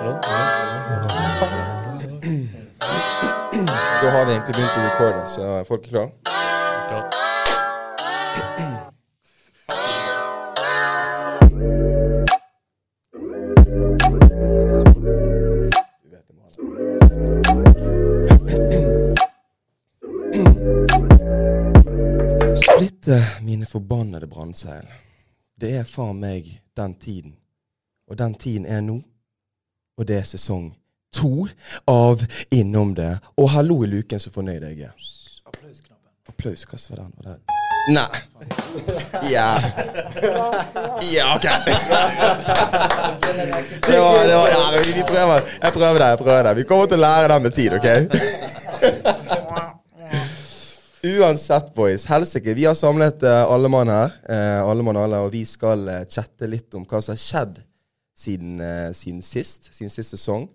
Da har vi egentlig begynt å recorde, så er folk er klare? Klar. Splitte mine forbannede brannseil. Det er faen meg den tiden. Og den tiden er nå. Og det er sesong to av Innom det. Og hallo i luken, så fornøyd jeg er. Applaus. Hva var den? Var det? Nei. Ja. Ja, OK. Det var, det var, ja, vi, vi prøver. Jeg prøver det. jeg prøver det. Vi kommer til å lære det med tid, OK? Uansett, boys. Helsike. Vi har samlet uh, alle mann her. Uh, alle mann alle, og vi skal uh, chatte litt om hva som har skjedd siden, uh, siden sist. Siden sist sesong.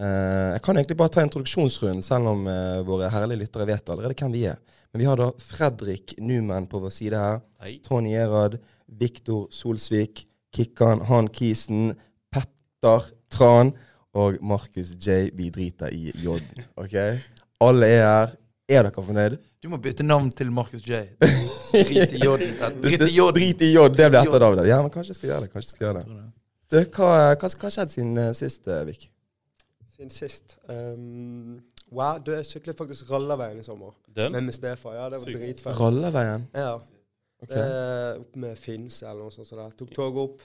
Uh, jeg kan egentlig bare ta introduksjonsrunden, selv om uh, våre herlige lyttere vet allerede hvem vi er. Men vi har da Fredrik Numan på vår side her. Hei. Tony Erad, Viktor Solsvik, Kikkan, Han Kisen, Petter Tran og Markus J. Vi driter i J. OK? Alle er her. Er dere fornøyd? Du må bytte navn til Markus J. Drit i J. Drit i J. Det blir etternavnet. Ja, men kanskje jeg skal gjøre det. kanskje jeg skal gjøre det. Du, hva, hva, hva skjedde siden uh, sist, uh, Vik? Siden sist. Um, wow, du, jeg syklet faktisk Rallarveien i sommer. Den? Med Miss Stefa. Ja, det var dritfett. Ralleveien? Ja. Okay. Eh, opp med Finse eller noe sånt. Så. Tok toget opp.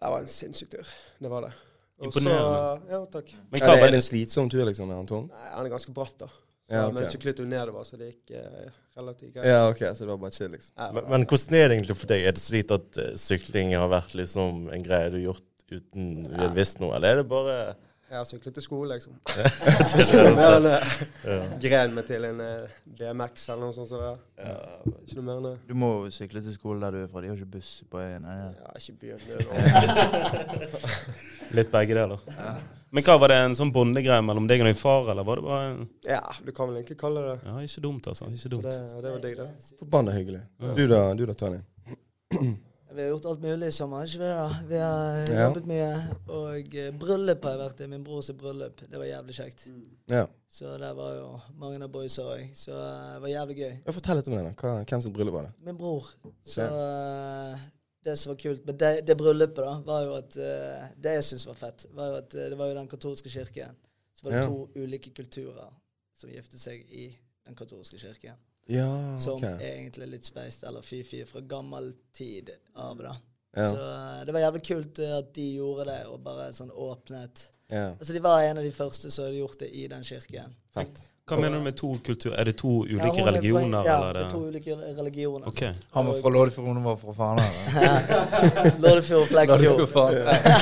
Det var en sinnssyk tur. Det var det. Og så- Imponerende. Ja, takk. Men hva, ja, det var en slitsom tur, liksom? Anton? Nei, han er ganske bratt, da. Så, Ja, okay. Men syklet jo nedover, så det gikk eh, relativt greit. Ja, OK, så det var bare chill, liksom. Ja, Men, men hvordan er det egentlig for deg? Er det slik at eh, sykling har vært liksom en greie du har gjort uten har visst noe, eller er det bare jeg har syklet til skole, liksom. Ikke noe mer enn gren meg til en eh, BMX eller noe sånt. Så det. Ja. Ikke noe mer enn det. Du må jo sykle til skolen der du er fra. De har ikke buss på øyen. er? Ja, ikke byen. det. Litt begge deler. Men hva var det en sånn bondegreie mellom deg og din far, eller var det bare en Ja, du kan vel egentlig kalle det. Ja, ikke dumt, altså. Ikke Så dumt. det, det var digg, det. Forbanna hyggelig. Du da, du da, Tony? Vi har gjort alt mulig i sommer, ikke det? da? Vi har Ja. jobbet mye. Og eh, bryllup har jeg vært i. Min brors bryllup. Det var jævlig kjekt. Ja. Så der var jo mange av boysa òg. Så eh, det var jævlig gøy. Jeg Fortell litt om det. da. Hvem sitt bryllup var det? Min bror. Så Ja. eh, det som var kult med det, det bryllupet, da, var jo at eh, Det jeg syntes var fett, var jo at eh, det var jo den katolske kirken. Så var det Ja. to ulike kulturer som giftet seg i den katolske kirken. Ja, Som egentlig er litt speist, eller fy-fy, fra gammel tid av, da. Ja. Så eh, det var jævlig kult eh, at de gjorde det, og bare sånn åpnet ja. Altså De var en av de første som hadde gjort det i den kirken. Fett. Hva mener du med to kulturer? Er det to ulike er religioner, ja, eller det er to ulike religioner. Okay. Han var fra Loddefjord, hun var fra Fana. Loddefjord, Flekkefjord.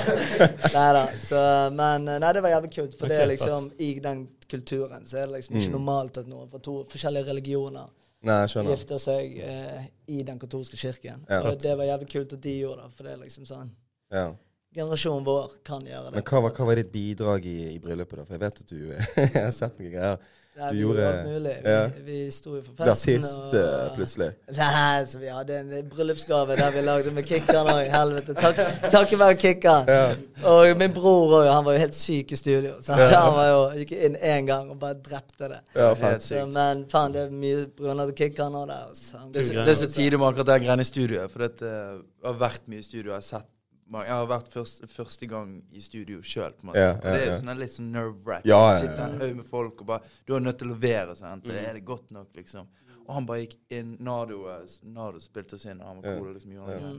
Nei da. Så, men eh, nei, det var jævlig kult. For det er liksom i den kulturen så er det liksom ikke Mm. normalt at noen fra to forskjellige religioner Nei, gifter seg eh, i den katolske kirken. Ja. Og det var jævlig kult at de gjorde det, for det er liksom sånn Ja. Generasjonen vår kan gjøre det. Men hva var, hva var ditt bidrag i, i bryllupet, da? For jeg vet at du har sett noen greier. Nei, vi gjorde alt mulig. Vi, ja. vi sto jo for Ble festen. artist eh, plutselig. Nei, så vi hadde en bryllupsgave der vi lagde med Kikkan òg. Helvete. Takk, for være Kikkan. Ja. Og min bror òg. Han var jo helt syk i studio. Så han var jo, gikk inn én gang og bare drepte det. Ja, faen. Så, men faen, det er mye pga. Kikkan òg der. Altså. Det er så- det er så tidlig med akkurat den greiene i studioet. For det eh, har vært mye studio. Jeg har sett jeg har vært først, første gang i studio sjøl. Ja, og det er ja, ja. sånn litt sånn nerve-wrack. Ja, ja, ja. Sitte en haug med folk og bare Du er nødt til å levere. Sant? Er det godt nok, liksom? Og han bare gikk inn Nado, Nado spilte oss inn, og han var Ja. cool liksom gjorde Ja.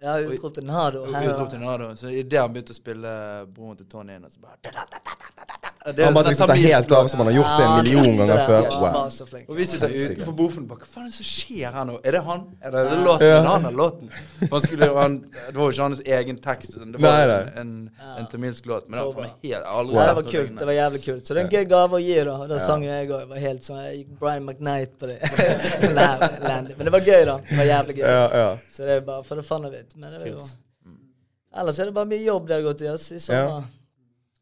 Ja, utropte Nado. Og utrop til Nardo. Så idet han begynte å spille broren til Tony inn, og så bare Det er Han bare sånn liksom tar helt av som han har gjort det en million ganger før. Wow. Og vi sitter utenfor bofen og bare Hva faen er det som skjer her nå? Er det han? Er det, det låten? Ja. Er det han har låten? Han skulle, han, det var jo ikke hans egen tekst. sånn. Det var en, en, en tamilsk låt. Men det var helt aldri det var kult. Det var jævlig kult. Så det er en gøy gave å gi, da. Og da Ja. sang jo jeg òg. var helt sånn Jeg gikk Brian McKnight på det. Men det var gøy, da. Det var jævlig gøy. Ja, ja. Så det er bare for det fun of it. Men det var jo Ellers er det bare mye jobb det har gått i oss i sommer.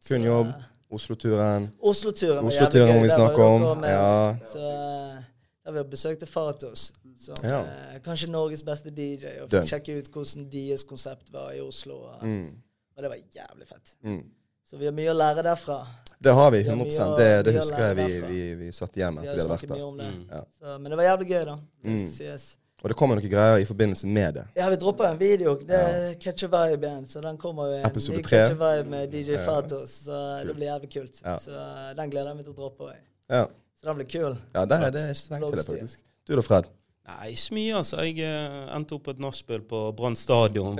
Kun Så, jobb. eh, Oslo-turen. Oslo-turen var Oslo-turen må vi Der var snakke om. Ja. Så eh, da vi besøkte Fatos, som Ja. eh, kanskje Norges beste DJ, og fikk sjekke ut hvordan deres konsept var i Oslo. Og, Mm. og det var jævlig fett. Mm. Så vi har mye å lære derfra. Det har vi, Vi har 100 mye Det, det husker jeg vi, vi, vi satt hjem etter Vi har hadde vært der. om det. Mm. Ja. Så, men det var jævlig gøy, da. Det Mm. skal sies. Og det kommer noen greier i forbindelse med det. Ja, vi dropper en video. Det er Catch a Vibe igjen. Så den kommer jo en Episode ny. Catch a Vibe med DJ Ja. Fatos. Så det blir jævlig kult. Ja. Så uh, den gleder jeg meg til å droppe. Ja, Så den blir kul. ja det, det er ikke så lenge til det, faktisk. Du da, Fred? Nei, ikke mye, altså. Jeg eh, endte opp på et nachspiel på Brann stadion.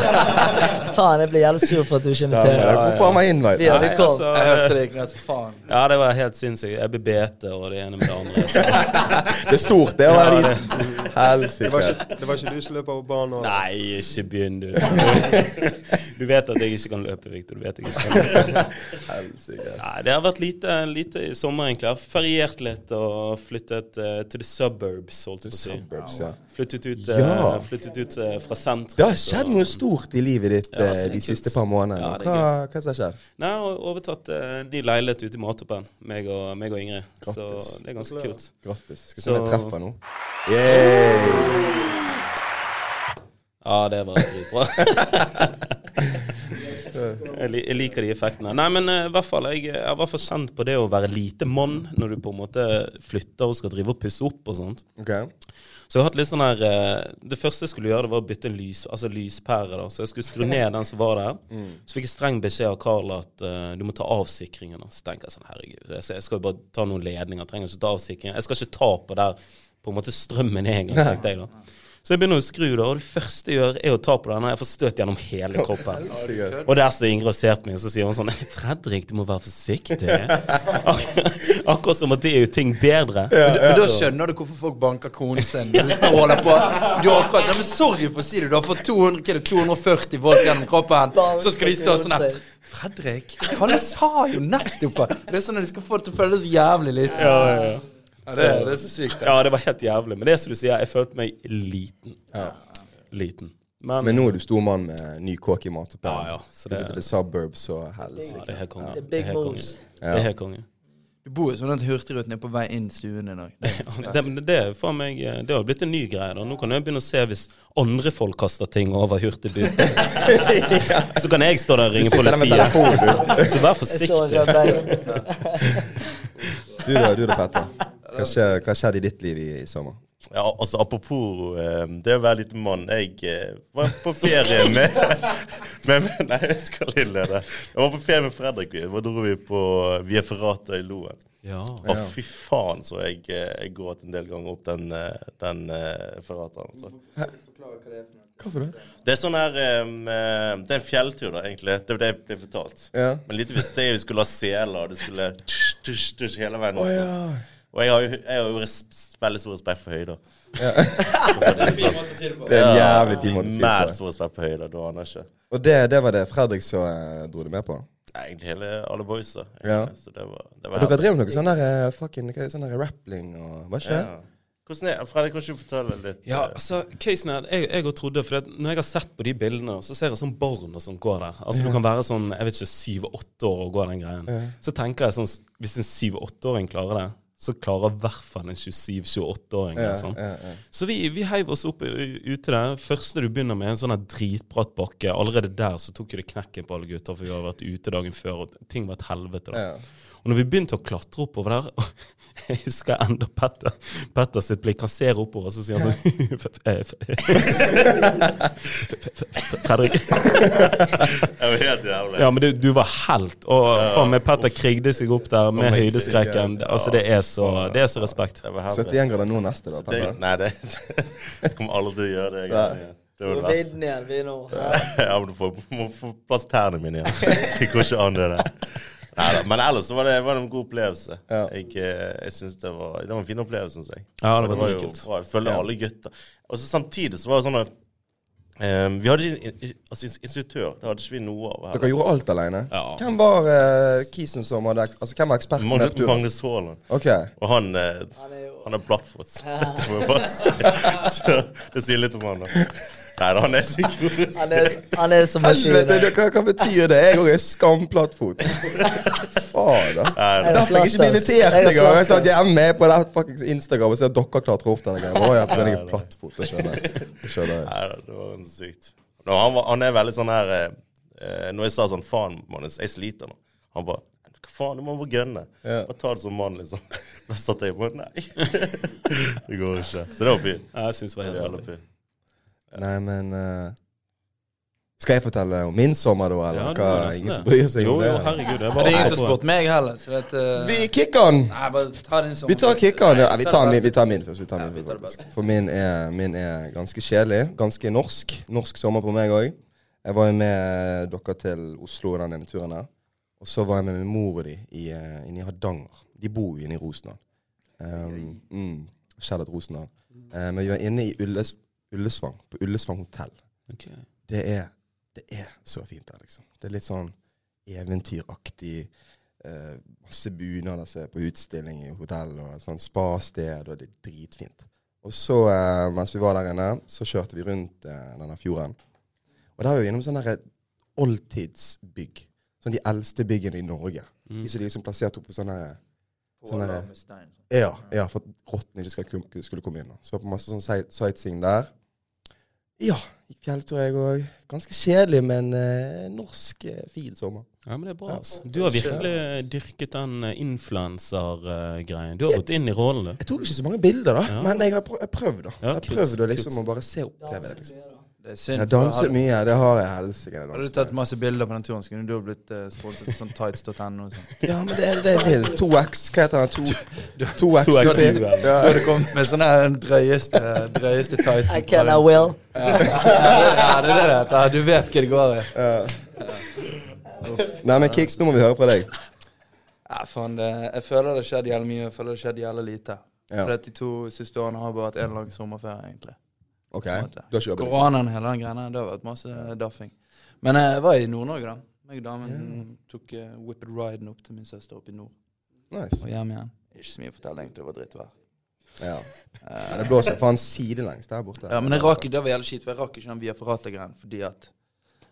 Faen, jeg blir jævlig sur for at du ikke Ja, inviterer. Hvorfor har man invite? Vi hadde Nei, altså, Jeg hørte det gikk rett som faen. Ja, det var helt sinnssykt. Jeg ble bete og det ene med det andre. Det er stort, det å være Ja, is. Det var, Helsike. ikke, det var ikke du som løp over banen? og- Nei, ikke begynn, du. Du vet at jeg ikke kan løpe, Victor. Du vet jeg ikke kan løpe. Helsike. Nei, det har vært lite, lite i sommer, egentlig. Jeg har feriert litt og flyttet uh, til the suburbs, holdt på. Suburbs, ja. Flyttet ut, ja. uh, flyttet ut eh, fra sentrum. Det har skjedd noe stort i livet ditt Ja, eh, er de kult. siste par månedene. Ja, hva, hva som har skjedd? Nei, jeg har overtatt uh, ny leilighet ute i Matoppen, meg og, meg og Ingrid. Grattis. Så det er ganske kult. Grattis. Skal vi se om jeg treffer nå. Yay! Ja, det var dritbra. jeg, liker de effektene. Nei, men eh, i hvert fall, jeg, er i hvert fall kjent på det å være lite mann når du på en måte flytter og skal drive og pusse opp og sånt. Ok. Så jeg har hatt litt sånn her eh, Det første jeg skulle gjøre, det var å bytte lys, altså lyspære. da Så jeg skulle skru ned den som var der. Så fikk jeg streng beskjed av Carl at uh, du må ta av sikringen. Så tenker jeg sånn, herregud, jeg skal jo bare ta noen ledninger. Jeg trenger ikke ta av sikringen. Jeg skal ikke ta på der på en måte strømmen er engang, tenkte jeg da. Så jeg begynner å skru, da, og det første jeg gjør, er å ta på den. Og jeg får støt gjennom hele kroppen. Og der står Ingrid og ser på meg, og så sier hun sånn Fredrik, du må være forsiktig. Ak akkurat som at det er jo ting bedre. Men, men da skjønner du hvorfor folk banker konen sin. Du stråler på Du har akkurat nei, men Sorry for å si det, du har fått 200, hva er det, 240 volt gjennom kroppen. Så skal de stå sånn her Fredrik, han sa jo nettopp Det er sånn at de skal få det til å føles jævlig litt. Ja, ja, ja. Ja, det, det er så sykt. ja, det var helt jævlig. Men det er som du sier, jeg følte meg liten. Ja. Liten. Men, Men nå er du stor mann med ny kåk i matoppen. Ja, ja, så det- det, suburbs og ja, det er helt konge. Det er Det big er helt konge. moves. Det er helt konge. Du bor jo sånn at Hurtigruten er på vei inn stuen din òg. Det, men det, meg, eh, det har blitt en ny greie. da. Nå kan jeg begynne å se hvis andre folk kaster ting over hurtigbuten. Så kan jeg stå der og ringe politiet. Så vær forsiktig. Du da, du da, Petter. Hva skjer- hva skjedde i ditt liv i, i sommer? Ja, altså Apropos eh, det å være liten mann. Jeg eh, var på ferie med, med, med Nei, jeg skal innlede. Jeg var på ferie med Fredrik. Da dro vi på Via Ferrata i Loen. Ja. Å, fy faen, så jeg, eh, jeg gråt en del ganger opp den, den uh, Ferrataen. Altså. Hva det? Det er sånn her um, Det er en fjelltur, da, egentlig. Det var det jeg ble fortalt. Ja. Men lite visste jeg vi skulle ha seler, og det skulle tush, tush, tush hele veien opp. ja. Og jeg har jo, jeg har jo res veldig stor respekt for høyder. Det er en jævlig fin måte å si det på. Mad på. stor respekt på høyder. Du aner ikke. Og det, det var det Fredrik så eh, dro det med på? Ja, Egentlig hele alle boysa. Ja. Så det var, det Og dere drev noe sånn der eh, fucking er det, sånn der rappling og Hva skjer? ja. Hvordan er Fredrik, kan du fortelle litt? Ja, eh, altså, casen er, jeg, jeg trodde, for det, når jeg har sett på de bildene, så ser jeg sånn barn og sånn går der. Altså Du kan være sånn, jeg vet ikke, syv-åtte år og gå den greien. Så tenker jeg sånn, hvis en syv-åtteåring klarer det, så klarer i hvert fall en 27-28-åring det. Sånn. Så vi, vi heiv oss opp ute der. Første du begynner med, en sånn dritbratt bakke. Allerede der så tok jo det knekken på alle gutter, for vi hadde vært ute dagen før, og ting var et helvete. da. Og når vi begynte å klatre oppover der Jeg husker enda Petter, Petter sitt blikk. Han ser oppover, og så sier han sånn Fredrik. Det var helt jævlig. Ja, men du, du var helt. Og faen meg Petter krigde seg opp der med Oh høydeskrekken. Altså, det er så, det er så respekt. Det var helt 71 grader nå neste, da. Petter. Nei, det Jeg kommer aldri til å gjøre det. Jeg, det var det verste. vidden vi nå. Ja, men du får, må få plass tærne mine igjen. Det går ikke an, det der. Neida, Men ellers så var det, var det en god opplevelse. Ja. Jeg, eh, jeg synes det var, det var en fin opplevelse, syns jeg. Ja, det Og var jo bra. Jeg følger alle gutta. Og så samtidig så var det sånn at Um, Vi hadde ikke altså, instruktør. Det hadde ikke vi noe av. Dere gjorde alt alene? Ja. Hvem var uh, kisen som hadde Altså, hvem var eksperten på Magnus, turen? Magnus Haaland. Ok. Og han, uh, Han er jo han er plattfot. Jeg. Så det sier litt om han, da. Nei, han er psykolog. Han er, han er som Helvete, det- hva, hva betyr det? Jeg òg er skamplattfot. Faen, da. Nei, Jeg Derfor jeg ikke blir invitert Jeg engang. Jeg satt hjemme med på Instagram og ser at dere klatrer opp denne greia. Å jeg er plattfot. Det skjønner jeg. Det skjønner. Nei, det var så sykt. Nå, han, var, han er veldig sånn her eh, eh, når jeg sa sånn Faen, mann, jeg sliter nå. Han bare Hva faen, du må bare gønne. Ja. Bare ta det som mann, liksom. Da satt jeg bare Nei. det går ikke. Så det var fint. Ja, Jeg syns det var helt Jævla fint. Nei, men uh, Skal jeg fortelle om min sommer, da? Eller Ja, hva? var Ingen som bryr seg Jo, om det? jo, herregud. Det er Det er ingen som har spurte meg heller. Så vet, uh, Vi kicker den! Nei, bare ta din sommer. Vi tar kickeren. Ja, vi tar min, vi tar min først. Vi tar Ja, min vi tar. For min er, min er ganske kjedelig. Ganske norsk. Norsk sommer på meg òg. Jeg var jo med dere til Oslo den ene turen her. Og så var jeg med min mor og de i, eh, inne i Hardanger. De bor jo inne i Rosendal. Um, mm, Rosendal. Eh, men vi var inne i Ulles, Ullesvang, på Ullesvang hotell. Okay. Det er, det er så fint der, liksom. Det er litt sånn eventyraktig. Eh, masse bunader som er på utstilling i hotell, og et sånt spasted, og det er dritfint. Og så, eh, mens vi var der inne, så kjørte vi rundt eh, denne fjorden. Og der var vi innom sånne oldtidsbygg. Sånn de eldste byggene i Norge. Mm. De som er liksom plasserte opp på sånne Sånn er med stein. ja, ja, for at rottene ikke skal, skulle komme inn. Så Så på masse sånn sightseeing der. Ja, gikk fjelltur jeg òg. Ganske kjedelig, men eh, norsk eh, fin sommer. Ja, men det er bra. ass. Du har virkelig dyrket den eh, influenser-greien. Du har gått inn i rollen, du. Jeg tok ikke så mange bilder, da, Ja. men jeg har prøv- jeg prøvd. da. Ja, jeg har kult, prøvd å liksom kult. å bare se og oppleve det. liksom. Det er synd. Jeg for danset hadde- mye, det har jeg helsike. Hadde du tatt masse bilder på den turen, skulle du ha blitt uh, sponset sånn tights.no sånn. Ja, men det er det jeg vil. 2X, hva heter den? 2X. 2X, Du hadde kommet med sånn her drøyeste, drøyeste tights. I can, I will. Ja, ja, det er det det. Du vet hva det går i. Ja. Nei, men Kix, nå må vi høre fra deg. Ja, faen, det, jeg føler det skjedde jævlig mye. Jeg føler det skjedde jævlig lite. Ja. For de to siste årene har bare vært en lang sommerferie, egentlig. OK, du har ikke liksom. Koronaen og hele den greia, det har vært masse daffing. Men eh, jeg var i Nord-Norge, da. Jeg og damen tok uh, whipped riden opp til min søster oppe i nord. Nice. Og hjem igjen. Ikke så mye å fortelle, egentlig. Det var drittvær. Ja. Uh, det blåser faen sidelengs der borte. ja, men jeg rakk, det var jævlig kjipt, for jeg rakk ikke den Via Ferrata-greien fordi at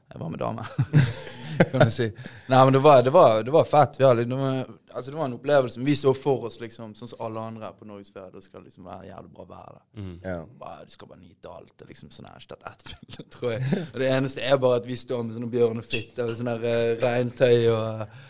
jeg var med dame. kan du si. Nei, men det var, det var, det var fett. Ja, det, var, altså, det var en opplevelse. Vi så for oss liksom, sånn som alle andre på norgesferie. Det skal liksom være jævlig bra vær. da. Mm. Ja. Bare, du skal bare nyte alt. Det liksom sånn her, ikke tatt ett tror jeg. Og det eneste er bare at vi står med sånne bjørnefitter og sånne her, eh, regntøy og uh,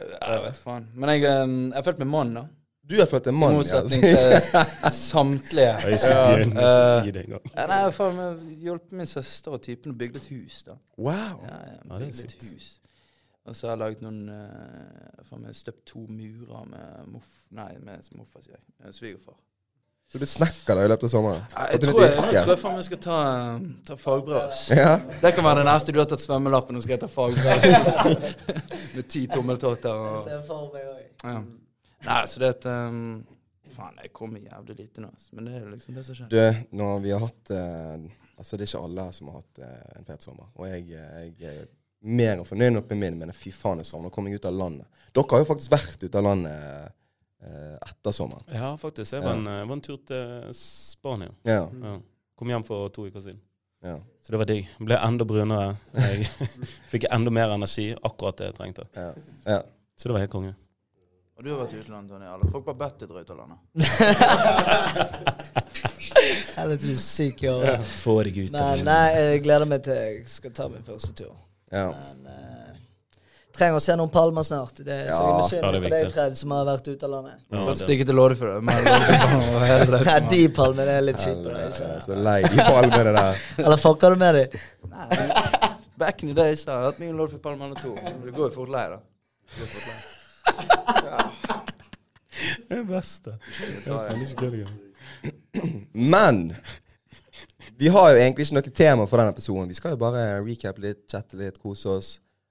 Jeg vet faen. Men jeg, har jeg er meg med mann, da. Du har født en I motsetning ja. til samtlige. Jeg har ikke begynt å eh, si det engang. Ja, nei, jeg har faen min søster og typen å bygge et hus, da. Wow. Ja, ja, Ja, det er et sykt. hus. Og så har jeg laget noen uh, Faen meg støpt to murer med moff... Nei, med morfar, sier jeg. Eh, Svigerfar. Du ble snekker da i løpet av sommeren? Ja, Jeg tror jeg, jeg tror jeg faen meg skal ta, ta fagbrev. Ja. Det kan være det neste du har tatt svømmelappen og skal jeg ta fagbrev. Med ti tommeltotter og Ser for meg også. Ja. Nei, så det er et um, Faen, jeg kommer jævlig lite nå. Men det er jo liksom det som skjer. Du, når vi har hatt uh, Altså, det er ikke alle som har hatt uh, en fet sommer. Og jeg, eh, jeg er mer enn fornøyd nok med min, men fy faen, jeg savner å komme ut av landet. Dere har jo faktisk vært ute av landet eh, etter sommeren. Ja, faktisk. Jeg var en, jeg var en tur til Spania. Ja. Ja. Kom hjem for to uker siden. ja. Så det var digg. Ble enda brunere. Jeg fikk enda mer energi. Akkurat det jeg trengte. ja. ja. Så det var helt konge. Og du har vært i utlandet, Tony. Alle folk bare bedt deg dra ut av landet. Helvete, du er syk i hodet. Får deg ut Nei, nei, jeg gleder meg til jeg skal ta min første tur. ja. Men uh, trenger å se noen palmer snart. Det er så jeg misunner er på deg. Fred, som har vært ute av landet. Ja, Bare det- stikke til Loddefjord. Nei, de palmene er litt kjipe. Så lei de palmene der. Eller fucker du med dem? Back in the days har jeg hatt mye Loddefjord-palmer eller to. Men Det går jo fort lei, da. Det går fort lei. Det beste. Men vi har jo egentlig ikke noe tema for denne episoden. Vi skal jo bare recap litt, chatte litt, kose oss.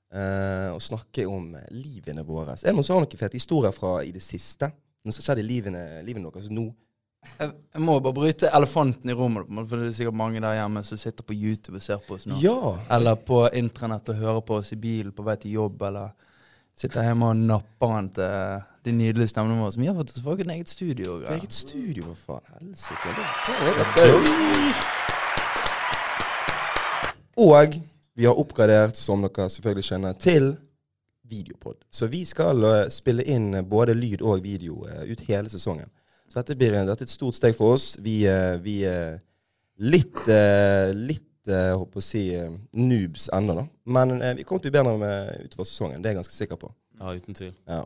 Uh, og snakke om livene våre. Er det noen som har noen fete historier fra i det siste? Noe som har skjedd i livene, livene deres nå? Jeg, jeg må bare bryte elefanten i rommet, for det er sikkert mange der hjemme som sitter på YouTube og ser på oss nå. Ja! Eller på intranett og hører på oss i bilen på vei til jobb, eller sitter hjemme og napper han til de nydelige stemmene våre. Som vi har fått oss et eget studio. Det er eget studio, for faen. Helsike. Det det er litt. Og vi har oppgradert, som dere selvfølgelig skjønner, til videopod. Så vi skal eh, spille inn eh, både lyd og video eh, ut hele sesongen. Så dette blir dette er et stort steg for oss. Vi, vi er litt, litt håper holdt på å si, noobs ennå, da. Men vi kommer til å bli bedre med utover sesongen. Det er jeg ganske sikker på. Ja, uten tvil. Ja.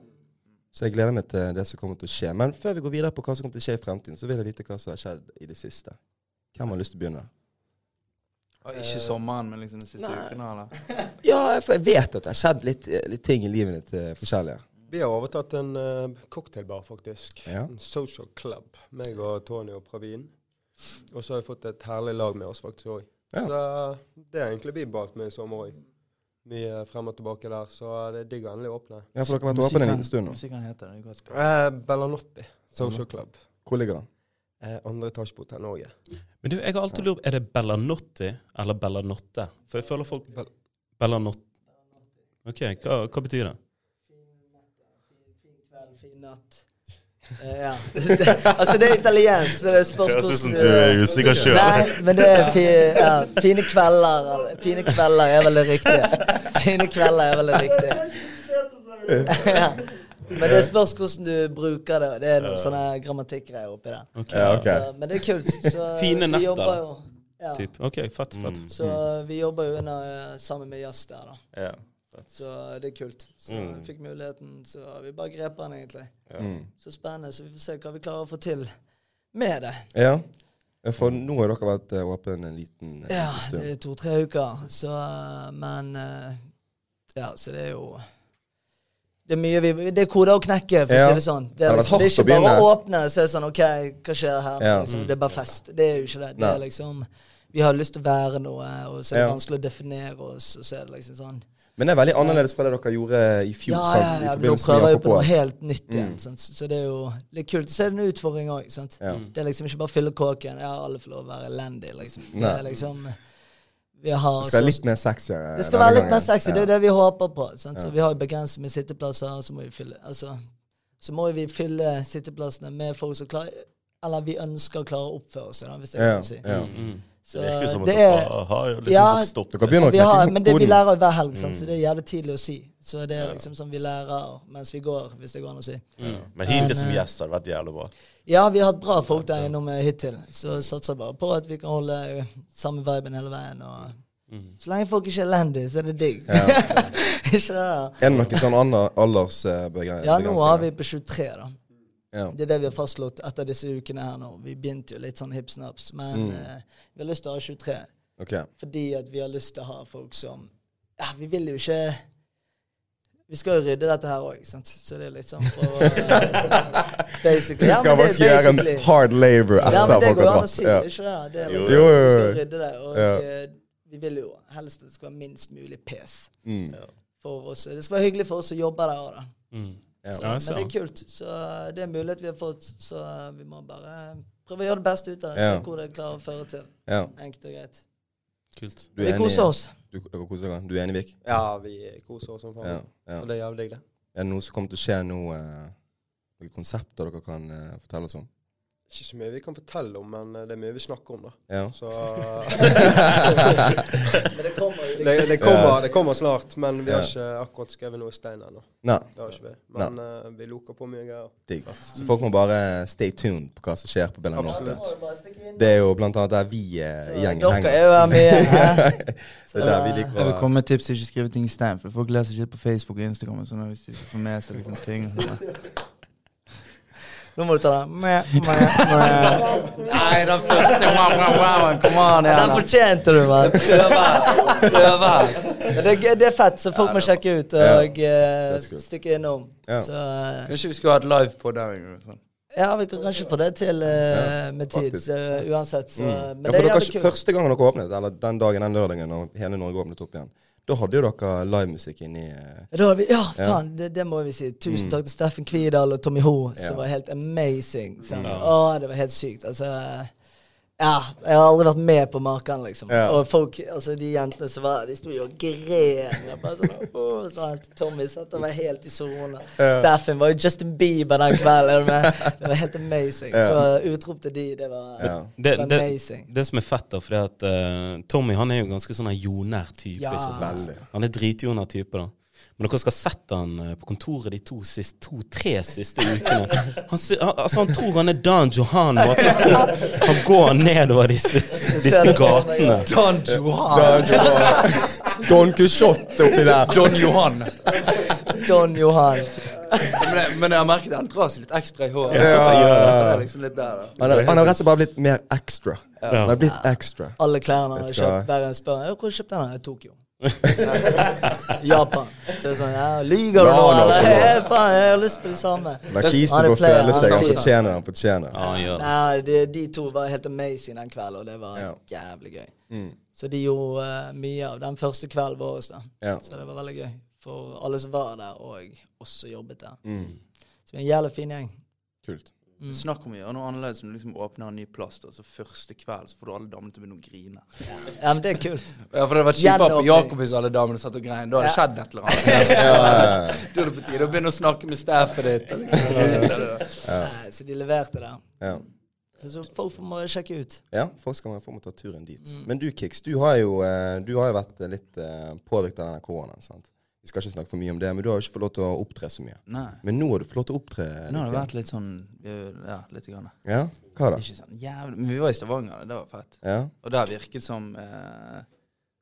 Så jeg gleder meg til det som kommer til å skje. Men før vi går videre på hva som kommer til å skje i fremtiden, så vil jeg vite hva som har skjedd i det siste. Hvem har lyst til å begynne? Og ikke sommeren, men liksom de siste Nei. ukene, eller? Ja, for jeg vet at det har skjedd litt, litt ting i livet ditt uh, forskjellige. Vi har overtatt en uh, cocktailbar, faktisk. Ja. En social club. Meg og Tony og Pravin. Og så har vi fått et herlig lag med oss faktisk òg. Ja. Så det er egentlig vi balt med i sommer òg. Mye frem og tilbake der, så det er digg å endelig åpne. Ja, for dere har vært åpne en liten stund nå. Musikken heter det. godt. Eh, Bellanotti social club. Hvor ligger den? Eh, andre etasje på Hotell Norge. Men du, jeg har alltid lurt Er det Bellanotti eller Bellanotte? For jeg føler folk Bell- Bellanotte. OK, hva, hva betyr det? Fin kveld, fin natt. Eh, ja. altså, det er italiensk, så det spørs hvordan som du er usikker sjøl. Nei, men det er fi, ja, fine kvelder. Fine kvelder er vel det riktige. Fine kvelder er vel det riktige. ja. Men det spørs hvordan du bruker det. Det er noen sånne grammatikkgreier oppi der. Okay. Ja, ok. Så, men det er kult. Så Fine vi netter, jobber jo ja. Typ. OK, fett, fett. Mm. Så vi jobber jo under, eh, sammen med Jazz der, da. Ja. Så det er kult. Så Mm. vi fikk muligheten, så vi bare grep den, egentlig. Mm. Så spennende. Så vi får se hva vi klarer å få til med det. Ja. For nå har dere vært eh, åpne en liten stund. Ja, det er to-tre uker. Så eh, Men eh, Ja, så det er jo det er mye vi, det er koder å knekke, for Ja. å si det sånn. Det Det er, liksom, det er ikke bare å åpne og se sånn OK, hva skjer her? Ja. Liksom, det er bare fest. Det er jo ikke det. Det er liksom Vi har lyst til å være noe, og så er det Ja. vanskelig å definere oss, og så er det liksom sånn Men det er veldig annerledes fra det dere gjorde i fjor. Ja, sant? ja, I ja. Nå forbindelse prøver jeg på noe helt nytt igjen. Mm. Sant? Så det er jo litt kult. Så er det en utfordring òg. Ja. Det er liksom ikke bare fylle kåken. Ja, alle får lov å være elendige, liksom. Det er liksom Vi har Det skal være litt mer sexy. eh, det skal være litt mer sexy. Det er det vi håper på. Sant? Så vi har jo begrenset med sitteplasser, så må vi fylle Altså, så må vi fylle sitteplassene med folk som klarer Eller vi ønsker å klare å oppføre oss, hvis Ja, kan si. ja. Mm. Så Det virker som at dere er har jo liksom Ja, Dere begynner å har, men det vi lærer hver helg, sant? Mm. så det er jævlig tidlig å si. Så det er liksom som vi lærer mens vi går, hvis det går an å si. Mm. Men hittil som gjest har det vært jævlig bra. Ja, vi har hatt bra folk der innom eh, hittil, så satser bare på at vi kan holde eh, samme viben hele veien. Og Mm. så lenge folk ikke er elendige, så er det digg. Ja. ikke det? Er det noen sånn ander aldersbegrensninger? Ja, nå har vi på 23, da. Ja. Det er det vi har fastslått etter disse ukene her nå. Vi begynte jo litt sånn hipsnaps, men Mm. eh, vi har lyst til å ha 23. Okay. Fordi at vi har lyst til å ha folk som Ja, vi vil jo ikke Vi skal jo rydde dette her òg, sant. Så det er litt sånn for å Basically. Vi Ja, skal bare gjøre en hard labor etter Ja, men det folk går har an å si. Ja. Ikke det? det er Jo, liksom, jo, jo, Vi skal rydde det. Og Ja. eh, vi vil jo helst at det skal være minst mulig pes Mm. for oss. Det skal være hyggelig for oss som jobber der òg, da. Mm. Ja. Så, men det er kult. Så eh, det er en mulighet vi har fått. Så eh, vi må bare prøve å gjøre det beste ut av det. Ja. Se hvor det klarer å føre til. Ja. Enkelt og greit. Kult. Du er Vi koser oss. Du, dere koser dere? Du er enig, Vik? Ja, vi koser oss som faen. Ja. ja. Og det er jævlig digg, det. Er det noe som kommer til å skje nå? Eh, noen konsepter dere kan eh, fortelle oss om? Ikke så mye vi kan fortelle om, men eh, det er mye vi snakker om, da. Ja. Så Men det kommer jo det, det, kommer, det kommer snart, men vi har ikke akkurat skrevet noe i stein ennå. Nei, Det har ikke vi. Men eh, vi loker på mye greier. digg. Så folk må bare stay tuned på hva som skjer på Bella Norte. Det er jo blant annet der vi uh, gjengen henger. Dere er jo her hæ? Det er der vi liker liker Jeg vil komme med tips ikke skrive ting i stein, for folk leser ikke på Facebook og Instagram. og sånn, hvis de skal få med seg liksom ting. og sånn. Nå må du ta den. Mæ, mæ, mæ. Nei, den første wow, wow, wow, Kom an Den fortjente du, mann. Prøve Prøver. Det, er- det er fett, så folk må sjekke ut og eh, That's stikke innom. Ja. Så eh, Kanskje vi skulle hatt live på der en gang. Sånn. ja, vi kan kanskje få det til eh, med tid. Så, uansett. Så, Mm. Men Ja, det er jævlig kult. første gangen dere åpnet, eller den dagen, den lørdagen, når hele Norge åpnet opp igjen, da hadde jo dere livemusikk inni vi, ja, faen, det, det må vi si. Tusen Mm. takk til Steffen Kvidal og Tommy Ho, som var helt amazing. Sant? Ja. Å, det var helt sykt. Altså Ja, jeg har aldri vært med på maken, liksom. Ja. Og folk, altså de jentene som var der, de sto jo og gren. og Bare sånn, åh, sant? Tommy satt og var helt i sone. Ja. Steffen var jo Justin Bieber den kvelden. Det var helt amazing. Ja. Så utrop til de, det var, ja. Det, det var amazing. det som er fett, da, fordi at uh, Tommy han er jo ganske sånn jordnær type. Ja. ikke sant? Han er dritjordnær type, da. Men dere skal ha sett han eh, på kontoret de to sist- to-tre siste ukene. Han, altså, han tror han er Dan Johan. måten Han, han går nedover disse, disse gatene. Don Johan. Don Quixote oppi der. Don Johan. Don Johan. Men, jeg- men jeg har merket at han drar seg litt ekstra i håret. Ja, ja, ja. Det er liksom. Han har, han har rett og slett bare blitt mer extra. Han har blitt ekstra. Alle klærne han har du kjøpt. Hver gang spør «Ja, hvor kjøpte kjøpt den? Tokyo. Japan. Så det er sånn ja, Lyver du nå, nå, eller? «Hey, Faen, jeg har lyst på det samme. La kisen er få føle seg. er Han fortjener han fortjener. Ja, han. Nei, de, de to var helt amazing den kvelden, og det var Ja. jævlig gøy. Mm. Så de gjorde uh, mye av den første kvelden vår. da. Ja. Så det var veldig gøy for alle som var der, og også jobbet der. Mm. Så vi er en jævlig fin gjeng. Kult. Snakk om å gjøre noe annerledes når du liksom åpner en ny plass. da, Så første kveld så får du alle damene til å begynne å grine. Ja, men det er kult. Ja, For det hadde vært kjipere på Jakob hvis alle damene satt og grein. Da hadde det Ja. skjedd et eller annet. Ja, ja, ja. Da er det på tide å begynne å snakke med staffet ditt. Liksom. Nei, Så de leverte der. ja. Så folk må sjekke ut. Ja, folk skal få ta turen dit. Mm. Men du, Kix, du har jo, eh, du har jo vært litt eh, påvirket av denne koronaen. sant? Vi skal ikke snakke for mye om det, men du har jo ikke fått lov til å opptre så mye. Nei. Men nå har du fått lov til å opptre. Nå har det vært litt sånn Ja, litt. Grann. Ja, hva da? Ikke sånn jævlig Men vi var i Stavanger, det var fett. Ja, Og der virket som eh,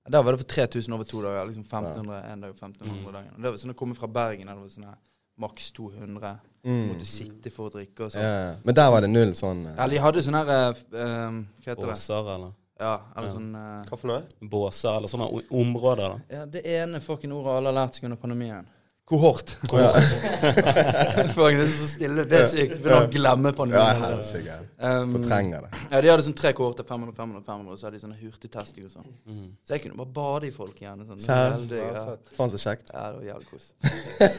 Der var det for 3000 over to dager. Liksom 1500 en dag og 1500 dager. Og det var sånn å komme fra Bergen der det var sånn her maks 200. Mm. Måtte sitte for å drikke og sånn. ja. Men der var det null sånn eh, Eller de hadde sånn her eh, eh, Hva heter det? Åser, eller Ja, eller Ja. sånn uh, Hva for noe? båser eller sånne områder. da. Ja, det ene fucking ordet alle har lært seg under pandemien. Kohort. Kohort. Det er så stille. Det er sykt. Begynner å glemme ja, pandemien. helsike. Um, Fortrenger det. ja, de hadde sånn tre kohorter, 500, 500, 500, og så hadde de sånne hurtigtesting og sånn. Mm. Så jeg kunne bare bade i folk igjen. Sånn. Veldig, ja. Faen så kjekt. ja, det var jævlig kos.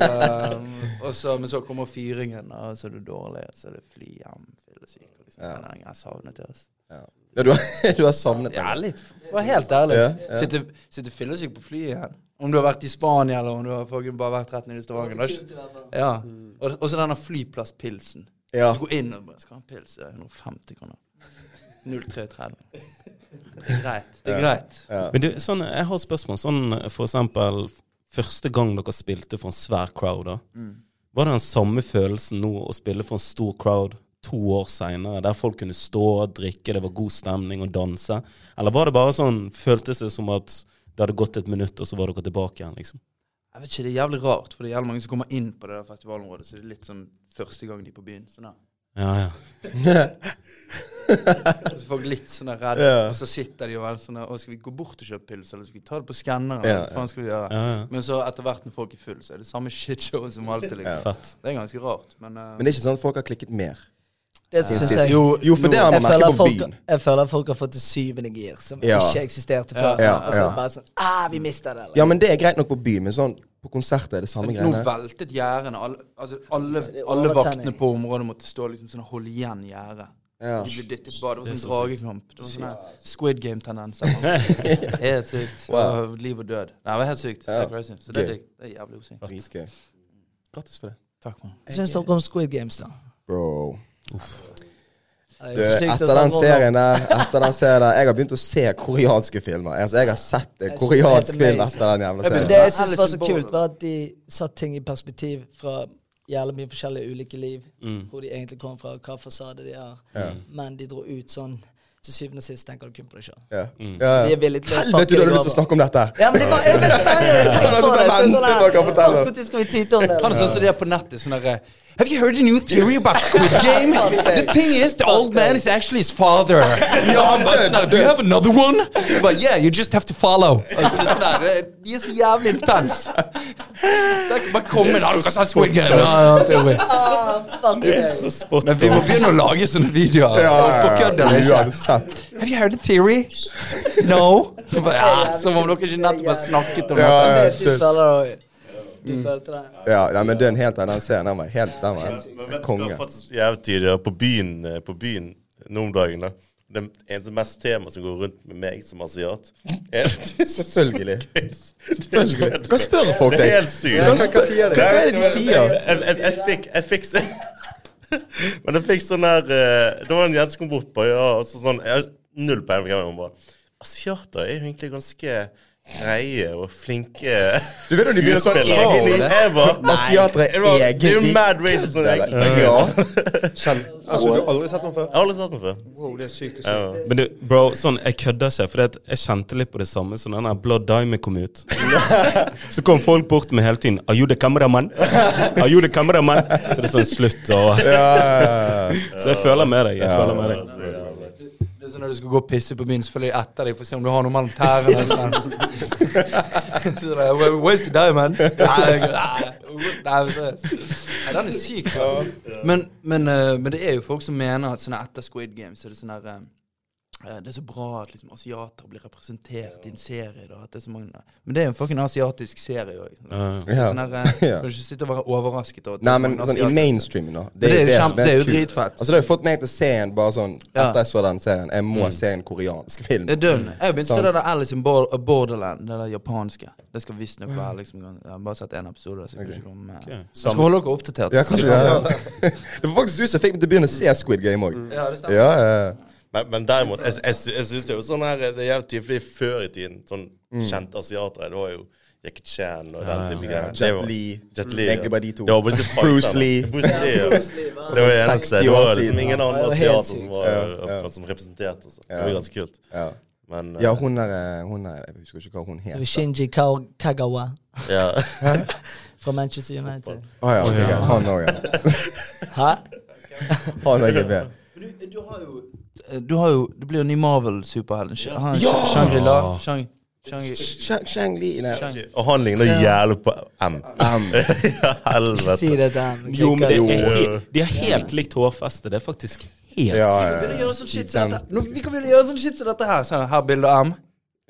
Um, og så, men så kommer fyringen, og så er du dårlig, så er det fly hjem, og Liksom. Ja. Ja. Jeg savnet det. Altså. Ja, ja du, har, du har savnet Ja, litt. For helt ærlig. Ja, ja. Sitte, sitte fyllesyk på flyet igjen. Om du har vært i Spania, eller om du har bare vært rett nede i Stavanger. Ja. Og, og så denne flyplasspilsen. Ja. Gå inn og bare skal ha en pils. Er 150 kroner. 0,33. Det er greit. Det er greit. Ja. Men du, sånn, jeg har et spørsmål. Sånn for eksempel første gang dere spilte for en svær crowd, da. Mm. Var det den samme følelsen nå å spille for en stor crowd to år seinere, der folk kunne stå og drikke, det var god stemning og danse? Eller var det bare sånn, føltes det som at det hadde gått et minutt, og så var dere tilbake igjen, liksom? Jeg vet ikke, Det er jævlig rart, for det er jævlig mange som kommer inn på det der festivalområdet, så det er litt sånn første gang de er på byen. Sånn da. Ja, ja. Så folk litt sånn der redde, Ja. og så sitter de og er sånn der, Å, skal vi gå bort og kjøpe pils, eller skal vi ta det på skanneren? Ja, Hva faen skal vi gjøre? ja, ja. Men så etter hvert når folk er full, så er det samme shitshowet som alltid. liksom. Det er ganske rart, men, uh, Men det er ikke sånn at folk har klikket mer? Det syns jeg. Jo, jo, for det har man merket på folk, byen. jeg føler at folk har fått det syvende gir som Ja. ikke eksisterte før. Ja, Og så ja. bare sånn Ah, vi mista det. Ja, men det er greit nok på byen, men sånn på konserter er det samme greiene. Nå veltet gjerdene. Alle, altså, alle, alle vaktene på området måtte stå liksom sånn og holde igjen gjerdet. Ja. De ble dyttet bare. Det var sånn så dragekamp. Det var sånn Squid Game-tendenser. Helt sykt. Wow. Liv og død. Nei, det var helt sykt. Det Ja. er crazy. Så det er digg. Det er jævlig koselig. Grattis for det. Takk, mann. Hva syns dere om Squid Games, da? Bro. Du, er etter den serien der Etter den serien der Jeg har begynt å se koreanske filmer. Altså, jeg har sett en koreansk film etter den jævla serien. det jeg syns var så kult, var at de satte ting i perspektiv fra jævlig mye forskjellige ulike liv. Mm. Hvor de egentlig kom fra, hva fasade de har. Mm. Men de dro ut sånn Til syvende og sist tenker du kun på deg sjøl. Ja. Mm. Ja. Til Helvete, du hadde lyst til å snakke om dette! Ja, men det var jeg ble spennende! Jeg jeg, jeg, jeg, jeg, jeg dere forteller. Når skal vi tyte om det? Han er sånn som de er på nettet. Sånn derre Have you heard a new theory about Squid Game? The thing is, the old man is actually his father. Ja, han bare sånn her, Do you have another one? Så bare, yeah, you just have to follow. Altså, det er sånn der, det- de er så jævlig intense. Det er ikke bare komme inn, har dere sett Squid Game? Ja, ja, teori. Ah, fuck det. Så spot Men vi må on. begynne å lage sånne videoer. Ja, På kødd eller ikke? hadde. Have you heard a theory? No? Så bare, Ja, som om dere ikke nettopp har snakket om Ja, dette. ja. Det- Du føler det Du følte det? Ja, nei, men den helt annen den serien, den var helt Den var Men en vet du hva, konge. faktisk jævlig tydelig på byen, eh, på byen nå om dagen. da. Det eneste mest tema som går rundt med meg som asiat, er Selvfølgelig. Selvfølgelig. Kan spørre folk Det er helt sykt. Hva, hva, sier de? hva er det de sier? Jeg, jeg, jeg fikk Jeg fikk så- Men jeg fikk sånn der eh, Det var en jente som kom bort på ja, og så sånn Jeg har null peiling på hvem hun var. Asiater er jo egentlig ganske greie og flinke Du vet når de begynner sånn egen egentlig bare- Asiatere Det var- Det er jo mad racist sånn egentlig. Ja. Kjenn. Altså, du har aldri sett noen før? Jeg har aldri sett noen før. Wow, det er sykt å se. Ja. Men du, bro, sånn, jeg kødder ikke, for jeg kjente litt på det samme som den der Blood Diamond kom ut. Så kom folk bort til meg hele tiden 'Are you the cameraman?' Are you the cameraman? Så det er sånn slutt og Ja, ja, ja. Så jeg føler med deg. Jeg føler med deg. Sånn Når du skal gå og pisse på byen, så følger jeg etter deg for å se om du har noe mellom tærne. Sånn. så det er, "Where- Where's the diamond? Nei, nei, nei. Nei, den er syk. Men, men, eh, men det er jo folk som mener at sånne etter Squid Game så er det sånn eh, det er så bra at liksom asiater blir representert i en serie. Da, at det er så mange, men det er jo en fucking asiatisk serie òg. Ja. Sånn her, eh. Kan du ikke sitte og være overrasket Og Nei, er men sånn i mainstreamen, mainstream, da. det er jo som kjempe- det er jo dritfett. Altså, det har jo fått meg til å se en bare sånn Ja. Etter jeg så den serien, jeg må se en koreansk film. Det er dønn. Jeg har begynt å se det der Alice in Borderland, det der japanske. Det skal visstnok være liksom Jeg har bare sett én episode. Så jeg okay. ikke komme med. Jeg skal holde dere oppdatert. Ja, kanskje det. Ja. Det var faktisk du som fikk meg til å begynne å se Squid Game òg. Ja, det stemmer. Ja, ja, ja. Men, men derimot, jeg, jeg, jeg syns det er jo sånn her Det er jævlig tydelig, før i tiden, sånn kjente asiatere, det var jo Jackie Chan og den type greier. Det Jet var- Jet Lee Egentlig bare de to. Det Bruce. Lee. Bruce Lee, ja. Det var det eneste. Det var liksom ingen Ja, andre det asiater som, var, Ja, ja. som representerte oss. Det Ja. var ganske kult. ja. Men eh, Ja, hun er, eh, hun er Jeg husker ikke hva hun heter het. Shinji Kagawa ja. fra Manchester United. Å ja, okay, ja. han òg, ja. Hæ? Han er GB. Men du, du har jo Du har jo Det blir jo ny Marvel-superhelten. Ja! Shangri-La. Shang, Shang, Shang- Shang Li Og han ligner jævlig på M. M. helvete. Si det til ham. Jo, men er, de har helt likt hårfeste. Det er faktisk helt ja, sånn? Nå, vi kan vel gjøre sånn shit som dette her. Sånn, her bilde M.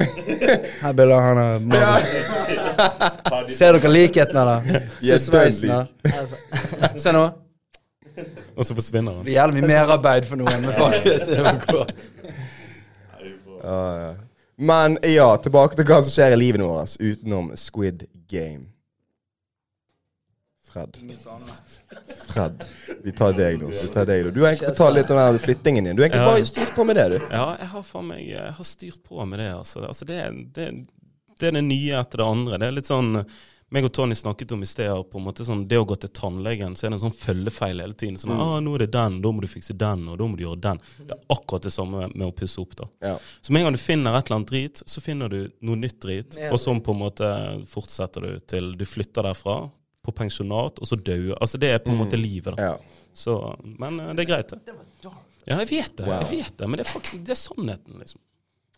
Her bilde av han av Marvel. Ser dere likhetene, da? Se sveisen, da. Se nå. Og så forsvinner han. Det gjelder mye merarbeid for noen. Men faktisk. Ja, ja. Men ja, tilbake til hva som skjer i livet vårt utenom Squid Game. Fred. Fred. Vi tar deg, nå. Vi tar deg, nå. Du har egentlig fortalt litt om den flyttingen din. Du har egentlig bare styrt på med det, du. Ja, jeg har meg Jeg har styrt på med det, altså. altså det, det, det er det nye etter det andre. Det er litt sånn meg og Tony snakket om i sted, på en måte sånn, det å gå til tannlegen, så er det en sånn følgefeil hele tiden. Sånn, ah, 'Nå er det den, da må du fikse den, og da må du gjøre den.' Det er akkurat det samme med å pusse opp. da. Ja. Så med en gang du finner et eller annet drit, så finner du noe nytt drit. Ja. Og sånn på en måte fortsetter du til du flytter derfra, på pensjonat, og så dauer. Altså det er på en måte livet. da. Ja. Så, men eh, det er greit, det. Ja, jeg vet det. Wow. jeg vet det, Men det er, faktisk, det er sannheten, liksom.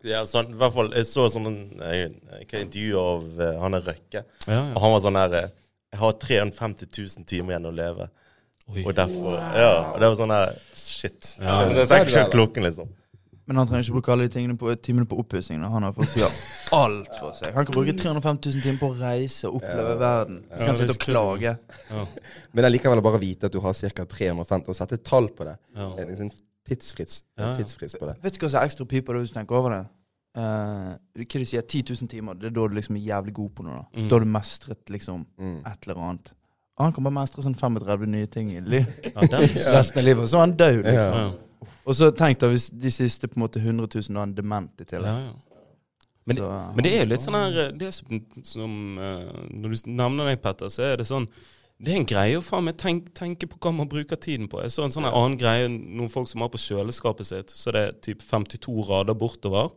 Ja, sånn, i hvert fall, Jeg så sånn en eh, intervju av uh, han er Røkke. Ja, Og han var sånn her eh, Jeg har 350 000 timer igjen å leve. Oi. Og derfor Ja, og det var sånn her Shit. Ja. Det er ikke klokken, liksom. Men han trenger ikke bruke alle de tingene på, timene på oppussing. Han har fått gjøre alt for seg. Han kan bruke 350 000 timer på å reise og oppleve verden. Så kan han Ja, sitte og klage. Ja. Men allikevel bare vite at du har ca. 350, og sette et tall på det. Ja. En tidsfrist, Ja, ja. tidsfrist på det. Vet du hva som er ekstra piper hvis du tenker over det? Uh, hva de sier 10 000 timer, det er da du liksom er jævlig god på noe. Da Mm. Da har du mestret liksom Mm. et eller annet. Han kan bare mestre sånn 35 nye ting i. Ja, resten av livet. Og så er han død, liksom. ja. Og så tenk deg hvis de siste på en måte 100 000 nå er han dement i Ja, tillegg. ja. Men, Så- men det er jo litt sånn her Det er som, som uh, Når du nevner deg, Petter, så er det sånn Det er en greie å faen meg tenke, tenke på hva man bruker tiden på. Jeg så en sånn annen greie, noen folk som har på kjøleskapet sitt, så det er typ 52 rader bortover,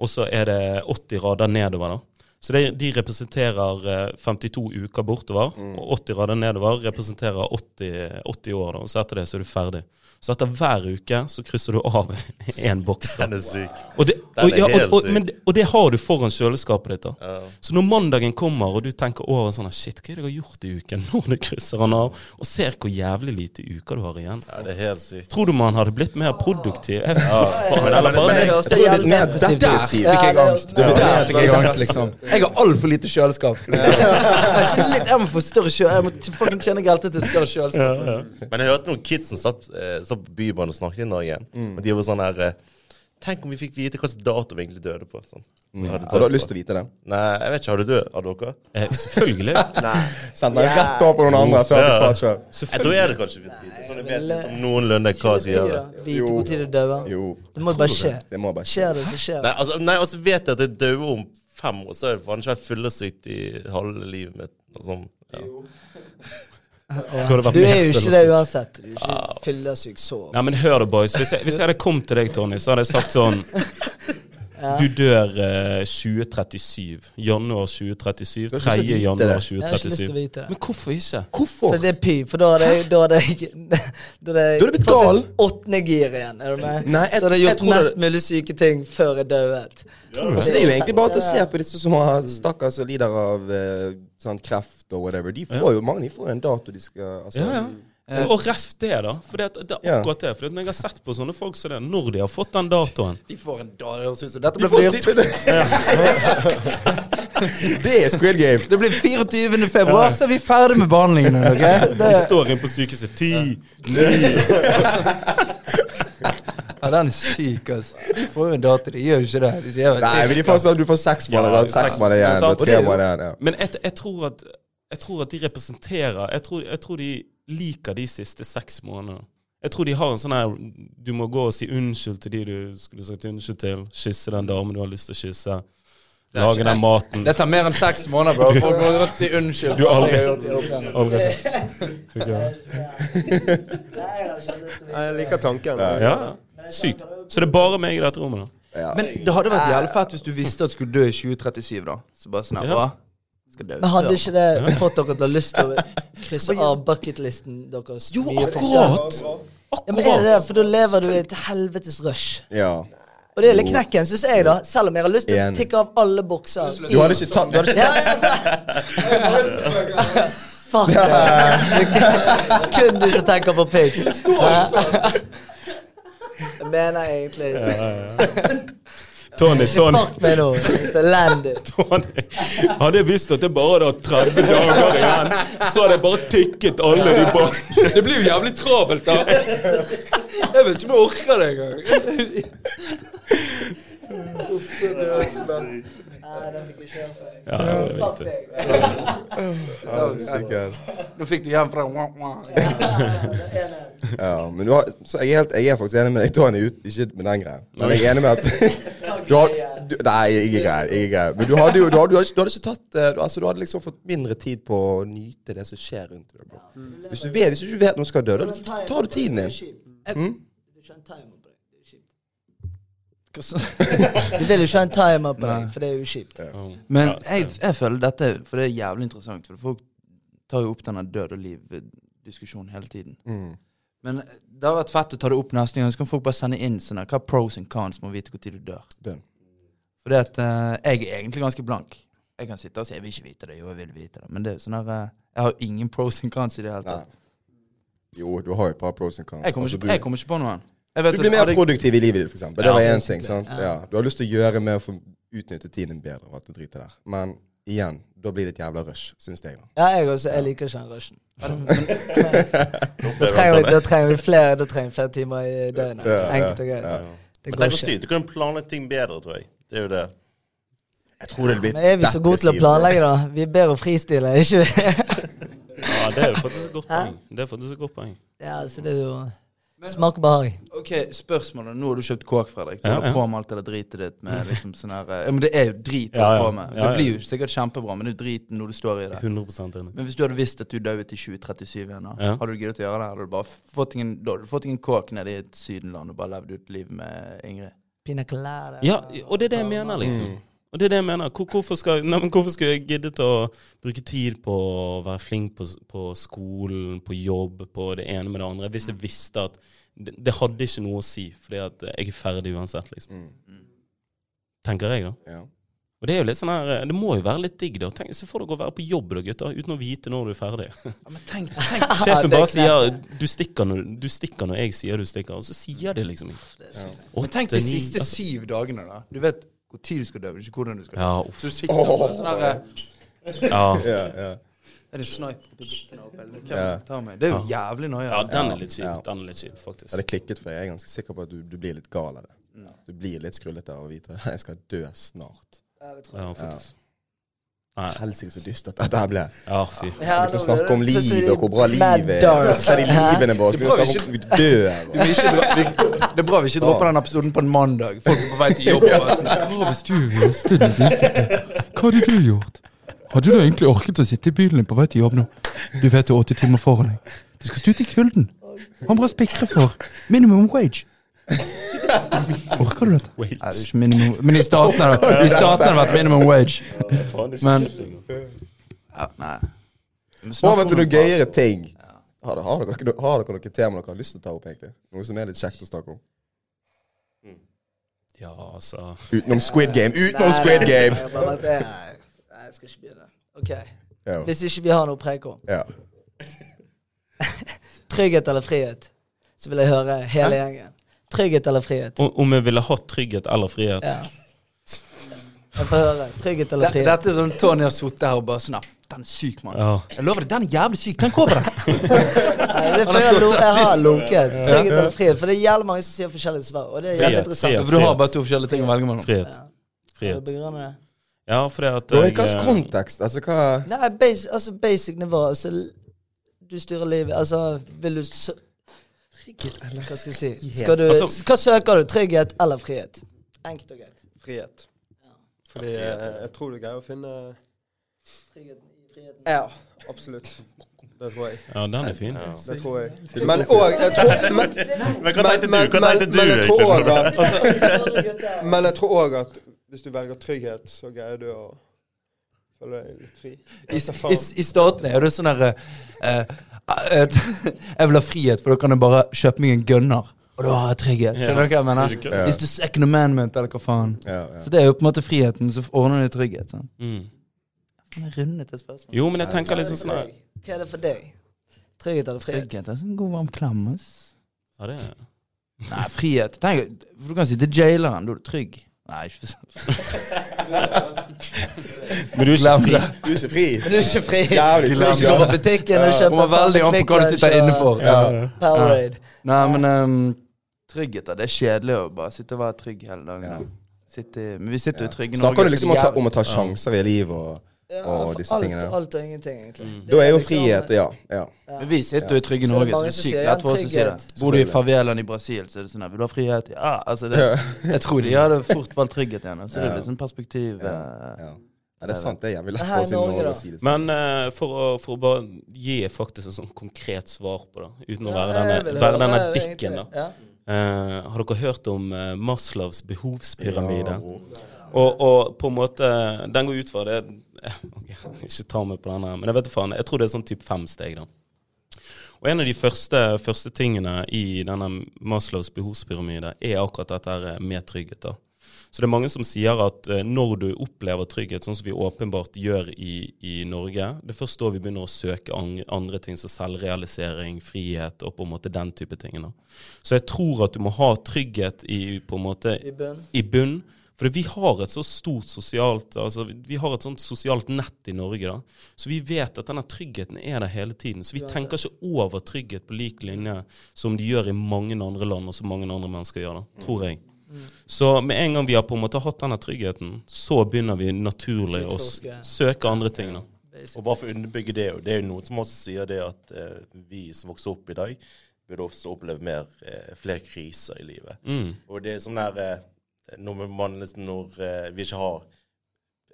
og så er det 80 rader nedover. da. Så det, de representerer eh, 52 uker bortover, og 80 rader nedover representerer 80, 80 år. da, og Så etter det så er du ferdig. Så etter hver uke så krysser du av én boks. Den er syk. Og det, og, ja, og, og, men, og det har du foran kjøleskapet ditt. da Ja. Så når mandagen kommer, og du tenker over sånn Shit, hva er det jeg har gjort i uken? Når du krysser han av, og ser hvor jævlig lite uker du har igjen. ja, det er helt sykt. Tror du man hadde blitt mer produktiv? Jeg vet ikke faen. Bare men- det. Er. Fikk jeg angst. Der fikk jeg angst, liksom. Jeg har altfor lite kjøleskap. Jeg, må få større kjøleskap. Jeg må fucking tjene gelte til større kjøleskap. Men jeg hørte noen kids som satt, eh, Bybanen snakket i Norge. Og de var sånn her eh, Tenk om vi fikk vite hvilken dato vi egentlig døde på. Sånn. Mm. Hadde Har du lyst til å vite det? Nei, jeg vet ikke. Har du død av dere? Eh, selvfølgelig. Send den rett over på noen andre før du Ja. svarer sjøl. Jeg tror jeg det kanskje fått vite. Sånn jeg vet liksom noenlunde hva jeg skal gjøre. Vite du dør. Jo. Det må bare skje. Det må bare skje. Skjer det, så skjer Nei, altså, nei, altså vet jeg at jeg dør om fem år, så er jeg faen ikke helt fyllesyk i halve livet mitt. Og sånn. Ja. Du er jo ikke det uansett. Du er ikke fyllesyk så Nei, men hør da, boys. Hvis jeg, hvis jeg hadde kommet til deg, Tony, så hadde jeg sagt sånn Du dør eh, 2037. Januar 2037. Du ikke 3. lyst til å vite januar 2037. Jeg har ikke lyst til å 2037. vite det. Men hvorfor ikke? Hvorfor? For det er py, for da hadde jeg Da hadde jeg Da hadde jeg blitt gal. åttende gir igjen. Er du med? Nei, jeg- så hadde jeg jeg gjort det- mest mulig syke ting før jeg døde. Ja, det er jo egentlig bare til å se på disse som har stakkars som lider av eh, sånn kreft og whatever. De får jo mange de får en dato de skal altså, Ja, ja. Og, og ref det, da. For det, det er akkurat det. For når jeg har sett på sånne folk som det, når de har fått den datoen De får en dato, syns jeg. Dette De ble de dyrt. Det er Squid Game. Det blir 24. februar, så er vi ferdig med behandlingen. ok? Vi Det, står inne på sykehuset ti ja, den er syk, altså. Du får jo en dato, de gjør jo ikke det. De sier Nei, men de får sånn, du får seks måneder, Ja, seks måneder igjen, og tre er måneder igjen. Ja. Men jeg, jeg, tror at, jeg tror at de representerer jeg tror, jeg tror de liker de siste seks månedene. Jeg tror de har en sånn her Du må gå og si unnskyld til de du skulle sagt unnskyld til. Kysse den damen du har lyst til å kysse. Lage den maten. Det tar mer enn seks måneder, bro. Folk må godt si unnskyld. Du har aldri- gjort det opp Jeg liker tanken. Ja, sykt. Så det er bare meg i dette rommet, da? Ja. Men det hadde vært jævlig fett hvis du visste at du skulle dø i 2037, da. Så bare sånn her, Ja. Men hadde ikke det fått dere til å ha lyst til å krysse av bucketlisten deres? Jo, akkurat! Ja, men er det det? For da lever du i et helvetes rush. ja. Og det er litt knekken, syns jeg, da. Selv om jeg har lyst til å tikke av alle bokser. Du hadde ikke tatt du hadde ikke, Ja, ja. Fuck det. Kun du som tenker på pikk. Jeg mener egentlig Tony, Tony, Fuck meg nå. Er så elendig. Tony. Hadde jeg visst at det bare hadde 30 dager igjen, så hadde jeg bare tikket alle de bak. Det blir jo jævlig travelt, da. Jeg vet ikke om jeg orker det engang. Nei, den fikk jeg kjøre for. Ja, det er Fuck deg. Nå fikk du hjem fra wah, wah. Ja, men du har, så jeg, er helt, jeg er faktisk enig med deg, Tony, ut, ikke med den greia. Men jeg er enig med at du har, du, Nei, ikke grei. Ikke grei. Men du hadde jo du hadde, du hadde, ikke- du hadde ikke tatt eh, du, Altså, du hadde liksom fått mindre tid på å nyte det som skjer rundt deg. bro. Hvis du vet, hvis du ikke vet når du skal dø, da liksom tar du tiden din. Mm? Du ikke ha en timer på deg. Det er kjipt. Du vil jo ikke ha en timer på deg, for det er jo kjipt. Men jeg, jeg føler dette For det er jævlig interessant. For folk tar jo opp denne død og liv-diskusjonen hele tiden. Mm. Men det har vært fett å ta det opp neste gang. Så kan folk bare sende inn sånne Hva er pros and cons med å vite når du dør? Den. Fordi at uh, jeg er egentlig ganske blank. Jeg kan sitte og si jeg vil ikke vite det. Jo, jeg vil vite det. Men det er sånn at, eh, Jeg har ingen pros and cons i det hele tatt. Jo, du har jo et par pros and cons. Jeg kommer Altså, ikke, du- jeg kommer ikke på noen. Jeg vet Du blir mer produktiv i livet ditt, eksempel. Det var én ting. sant? Ja. Ja. Du har lyst til å gjøre mer for å utnytte tiden bedre. og alt det dritet der. Men igjen, da blir det et jævla rush, syns jeg. Ja, jeg også. Jeg liker ikke den rushen. Da trenger vi, da trenger vi flere, da trenger vi flere timer i døgnet. Ja, ja, Enkelt og greit. ja. Det går ikke. sykt. Du kan planlegge ting bedre, tror jeg. Det er jo det. Jeg tror det blir Men er vi så gode til å planlegge, da? Vi er bedre å fristille, ikke vi? Ja, det er jo faktisk et godt poeng. Det er faktisk et godt poeng. Ja, så det er jo smak og behag. Ok, spørsmålet. Nå har du kjøpt kåk, Fredrik. Du Ja, ja. på med alt det dritet ditt med liksom sånn her eh, Ja, men det er jo drit å Ja, ja. på med. Det ja. blir jo sikkert kjempebra, men det er jo driten når du står i det. 100% Men hvis du hadde visst at du døde i 2037 igjen, Ja. hadde du giddet å gjøre det? Hadde du bare fått ingen, da hadde du fått ingen kåk nede i et sydenland og bare levd ut livet med Ingrid? Pina. Ja, og det er det jeg mener, liksom. Og det er det jeg mener. Hvor, hvorfor, skal, nei, men hvorfor skulle jeg gidde til å bruke tid på å være flink på, på skolen, på jobb, på det ene med det andre, hvis jeg visste at det, det hadde ikke noe å si, fordi at jeg er ferdig uansett, liksom. Mm. Tenker jeg, da. Ja. Og det er jo litt sånn her Det må jo være litt digg, da. Tenk, Se for dere å være på jobb, da, gutter, uten å vite når du er ferdig. Ja, men tenk, tenk Sjefen bare er sier du stikker, når, 'du stikker når jeg sier du stikker', og så sier de liksom ikke. Men tenk de siste altså. syv dagene, da. Du vet hvor tid du skal dø, men ikke hvordan du skal dø. Ja, uff. Så du sitter oh. sånn her eh, Ja. Ja, ja. Er det sniper på guttene opp, Eller hvem Ja. som tar meg? Det er jo jævlig nøye. ja, den er litt Ja. Den er litt kjip, faktisk. Ja, det klikket for. Jeg er ganske sikker på at du, du blir litt gal av det. Du blir litt skrullete av å vite at jeg skal dø snart. Ja, det tror jeg. Ja, faktisk. Helsike, så dystert dette her ble. Ja, fy. Ja, Liksom nå snakke om livet og hvor bra livet er. Hva skjer i livene våre? Vi snakke om vi, det er bra vi ikke dropper den episoden på en mandag. Folk er på vei til jobb. og sånn, Hva hvis du visste det? Hva hadde du gjort? Hadde du egentlig orket å sitte i bilen din på vei til jobb nå? Du vet det er 80 timer foran deg. Du skal stå ute i kulden. Han bare spikrer for minimum wage. Orker du dette? Nei, det er ikke minimum Men i staten har det, i staten har det vært minimum wage. Men ja, Nei. Over til noen gøyere ting. Har dere, har, dere, har dere noen tema dere har lyst til å ta opp, egentlig? Noe som er litt kjekt å snakke om? Ja, altså Utenom Squid Game! Utenom Squid Game! Nei, jeg skal ikke begynne. Ok. Hvis ikke vi har noe preko om. ja. Trygghet eller frihet? Så vil jeg høre hele gjengen. Trygghet eller frihet? Om om jeg ville hatt trygghet eller frihet? Ja. Jeg får høre. Trygghet eller frihet? Dette er sånn Tony har sittet her og bare sånn Den er syk, mann. Ja. Jeg lover deg, den er jævlig syk. Tenk over det. Er fordi jeg, jeg har lunket. Trygghet eller frihet? For det er jævlig mange som sier forskjellige svar. Og det er Frihet, jævlig interessant. frihet. For du har bare to forskjellige ting å velge mellom. Frihet. Ja. Frihet. Det? Ja, fordi at er jeg, hvilken eh, kontekst? Altså, hva Nei, basic, altså basic nivå. Altså, du styrer livet. Altså, vil du sø Hva skal jeg si? Skal du, Altså- hva søker du? Trygghet eller frihet? Enkelt og greit. Frihet. Fordi eh, jeg tror du greier å finne Tryggheten i friheten. Ja, absolutt. Det tror jeg. Ja, den er fin. Det tror jeg. Men òg jeg tror, men, Men hva tenkte du? Hva tenkte du? men jeg tror egentlig? at. Men jeg tror òg at hvis du velger trygghet, så greier du å føle deg litt fri. I, i, I starten er det sånn herre eh, eh, Jeg vil ha frihet, for da kan jeg bare kjøpe meg en gunner. Og da har jeg trygghet. Skjønner du hva jeg mener? Yeah. It's the second amendment, eller hva faen. Så det er jo på en måte friheten, så ordner du trygghet. Sånn. Mm. Rundet det spørsmålet. Jo, men jeg tenker liksom sånn Hva er det for deg? Trygghet eller frihet? Trygghet er en god varm klem, ass. Ja, det er Nei, frihet. Tenk, for du kan si til jaileren, da er du trygg. Nei, ikke sant. Men du er ikke fri. Du er ikke fri. Men du er ikke fri. Jævlig Du går på butikken og kjøper Kommer veldig an på hva du sitter inne for. Nei, men um, trygghet, da. Det er kjedelig å bare sitte og være trygg hele dagen. Ja. Sitte, men vi sitter jo trygge i Snakker du liksom om å ta, om å ta sjanser i livet og Ja, Og disse alt, tingene. alt og ingenting, egentlig. Mm. Da er jo liksom- frihet Ja. ja. Men vi sitter jo i trygge Så Norge, så det er sykt lett for oss å si det. Bor du i favelaen i Brasil, så er det sånn her, Vil du ha frihet? Ja, altså det, Jeg tror de hadde fort valgt trygghet igjen. Så det er litt sånn perspektiv Ja. eh, ja. Ja, det er sant. Det er jævlig lett for oss i Norge, Norge å si det. Men uh, for, å, for å bare gi faktisk et sånn konkret svar på det, uten å være Ja, denne, være denne dikken, da. Ja. Uh, har dere hørt om uh, Maslows behovspyramide? Ja, og, og på en måte Den går ut fra det eh, ok, Ikke ta meg på den her, men jeg vet faen. Jeg tror det er sånn type fem steg, da. Og en av de første, første tingene i denne Maslows behovspyramide er akkurat dette med trygghet. da. Så det er mange som sier at eh, når du opplever trygghet, sånn som vi åpenbart gjør i, i Norge, det er først da vi begynner å søke andre ting som selvrealisering, frihet og på en måte den type ting. Så jeg tror at du må ha trygghet i, på en måte, I bunn. i bunn. For vi har et så stort sosialt altså Vi har et sånt sosialt nett i Norge. da Så vi vet at denne tryggheten er der hele tiden. Så vi tenker ikke over trygghet på lik linje som de gjør i mange andre land, og som mange andre mennesker gjør. da Tror jeg. Så med en gang vi har på en måte hatt denne tryggheten, så begynner vi naturlig å søke andre ting. da Og bare for å underbygge det, det er jo noen som også sier det at eh, vi som vokser opp i dag, burde også oppleve mer, eh, flere kriser i livet. Mm. Og det er sånn der eh, Når man liksom Når eh, vi ikke har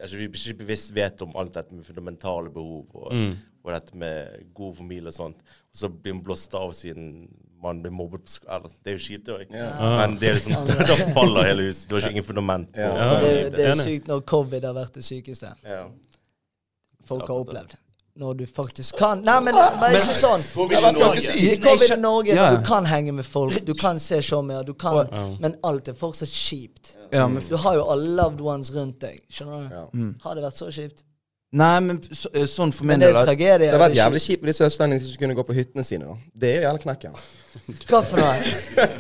Altså vi ikke bevisst vet om alt dette med fundamentale behov og, Mm. og dette med god familie og sånt, og så blir man blåst av siden man blir mobbet på skolen. Det er jo kjipt, det òg. Men det er liksom, da faller hele huset. Du har ikke ingen fundament på Ja. Ja. Det, det er sykt når covid har vært det sykeste Ja. folk har opplevd. Når du faktisk kan Nei, men, men ikke sånn. I Norge. Covid Norge, Ja. du kan henge med folk, du kan se showmer, du kan Men alt er fortsatt kjipt. Ja, men Du har jo alle loved ones rundt deg. Skjønner du? Ja. Har det vært så kjipt? Nei, men så, eh, sånn for min Men det del er tragedie. Det har vært jævlig kjipt med disse østlendingene som ikke kunne gå på hyttene sine. da Det er jo jævla knekken. Hva for noe?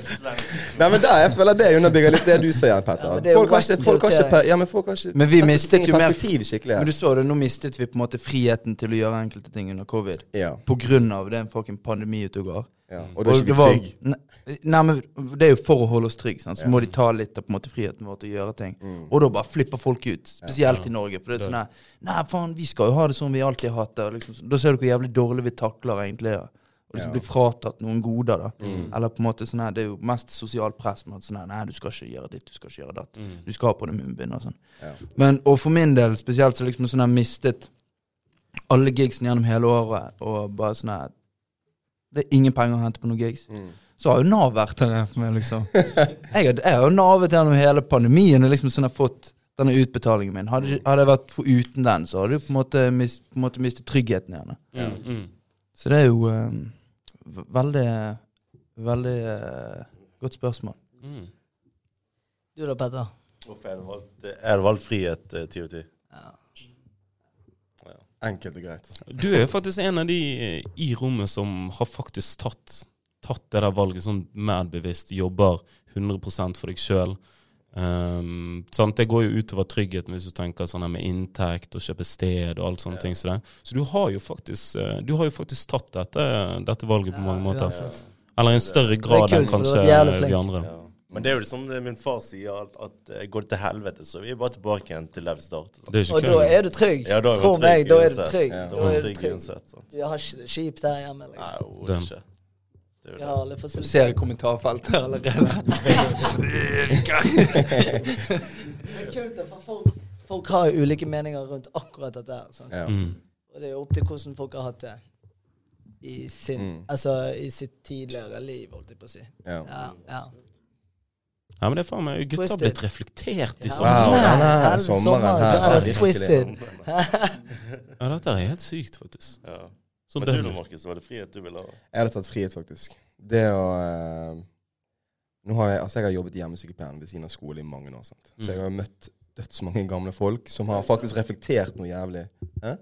Nei, men der, jeg føler det underbygger litt det du sier, Petter. Ja, folk, har ikke, folk, har ikke, ja, men folk har ikke Men vi mistet jo mer skikkelig. Men du så det, nå mistet vi på en måte friheten til å gjøre enkelte ting under covid. Ja, På grunn av det en fucking pandemi ute og går. Ja. Og det er ikke var- trygge. Nei, nei, men det er jo for å holde oss trygge, Så så må de ta litt av på en måte friheten vår til å gjøre ting. Mm. Og da bare flipper folk ut, spesielt i Norge. For det er sånn her Nei, faen, vi skal jo ha det sånn vi alltid har hatt det. Liksom, da ser du hvor jævlig dårlig vi takler egentlig det. Og liksom Ja. blir fratatt noen goder, da. Mm. Eller på en måte sånn her, det er jo mest sosialt press med at sånn her Nei, du skal ikke gjøre ditt, du skal ikke gjøre datt. Mm. Du skal ha på deg munnbind og sånn. Ja. Men, og for min del spesielt, så liksom sånn her mistet alle gigsene gjennom hele året, og bare sånn her Det er ingen penger å hente på noen gigs. Mm. Så har jo Nav vært der for meg, liksom. Jeg har, jo navet gjennom hele pandemien og liksom sånn har fått denne utbetalingen min. Hadde, hadde jeg vært foruten den, så hadde jeg på en måte, mist, på en måte mistet tryggheten igjen. Ja. mm. Så det er jo um, veldig Veldig uh, godt spørsmål. Mm. Du da, Petter? Hvorfor er det valgt, er det valgt frihet eh, 10 Ja. Enkelt og greit. Du er faktisk en av de eh, i rommet som har faktisk tatt, tatt det der valget sånn mer bevisst. Jobber 100 for deg sjøl. Um. Det går jo utover tryggheten hvis du tenker sånn her med inntekt og kjøpe sted og alt sånne ting. Så, det. så du har jo faktisk eh, Du har jo faktisk tatt dette, dette valget på mange måter. Ja, Eller i en større grad enn kanskje de vi andre. Ja. Men det er jo det som min far sier, at, at eh, går det til helvete, så vi er bare tilbake igjen til der vi startet. Det Og da er du trygg. Ja, da er Tro meg, da er du trygg. Ja, Da er du trygg uansett. Vi har ikke det kjipt der hjemme, liksom. Nei, Den. ikke. Det Ja, alle Du ser kommentarfeltet allerede. Det er kult, for folk, folk har jo ulike meninger rundt akkurat dette her. sant? Ja. Mm. Og det er jo opp til hvordan folk har hatt det i, sin, Mm. altså, i sitt tidligere liv, holdt jeg på å si. Ja. Ja, ja. Ja, men det er faen meg Gutta har blitt reflektert i sommer. Wow, denne her sommeren her det er twisted. Ja, dette er helt sykt, faktisk. Ja. Så Men du. Markus, var det frihet du ville ha? Jeg hadde tatt frihet, faktisk. Det å eh, Nå har jeg, altså jeg har jobbet i hjemmesykepleien ved siden av skole i mange år. Sant? Så jeg har møtt dødsmange gamle folk som har faktisk reflektert noe jævlig. Hæ?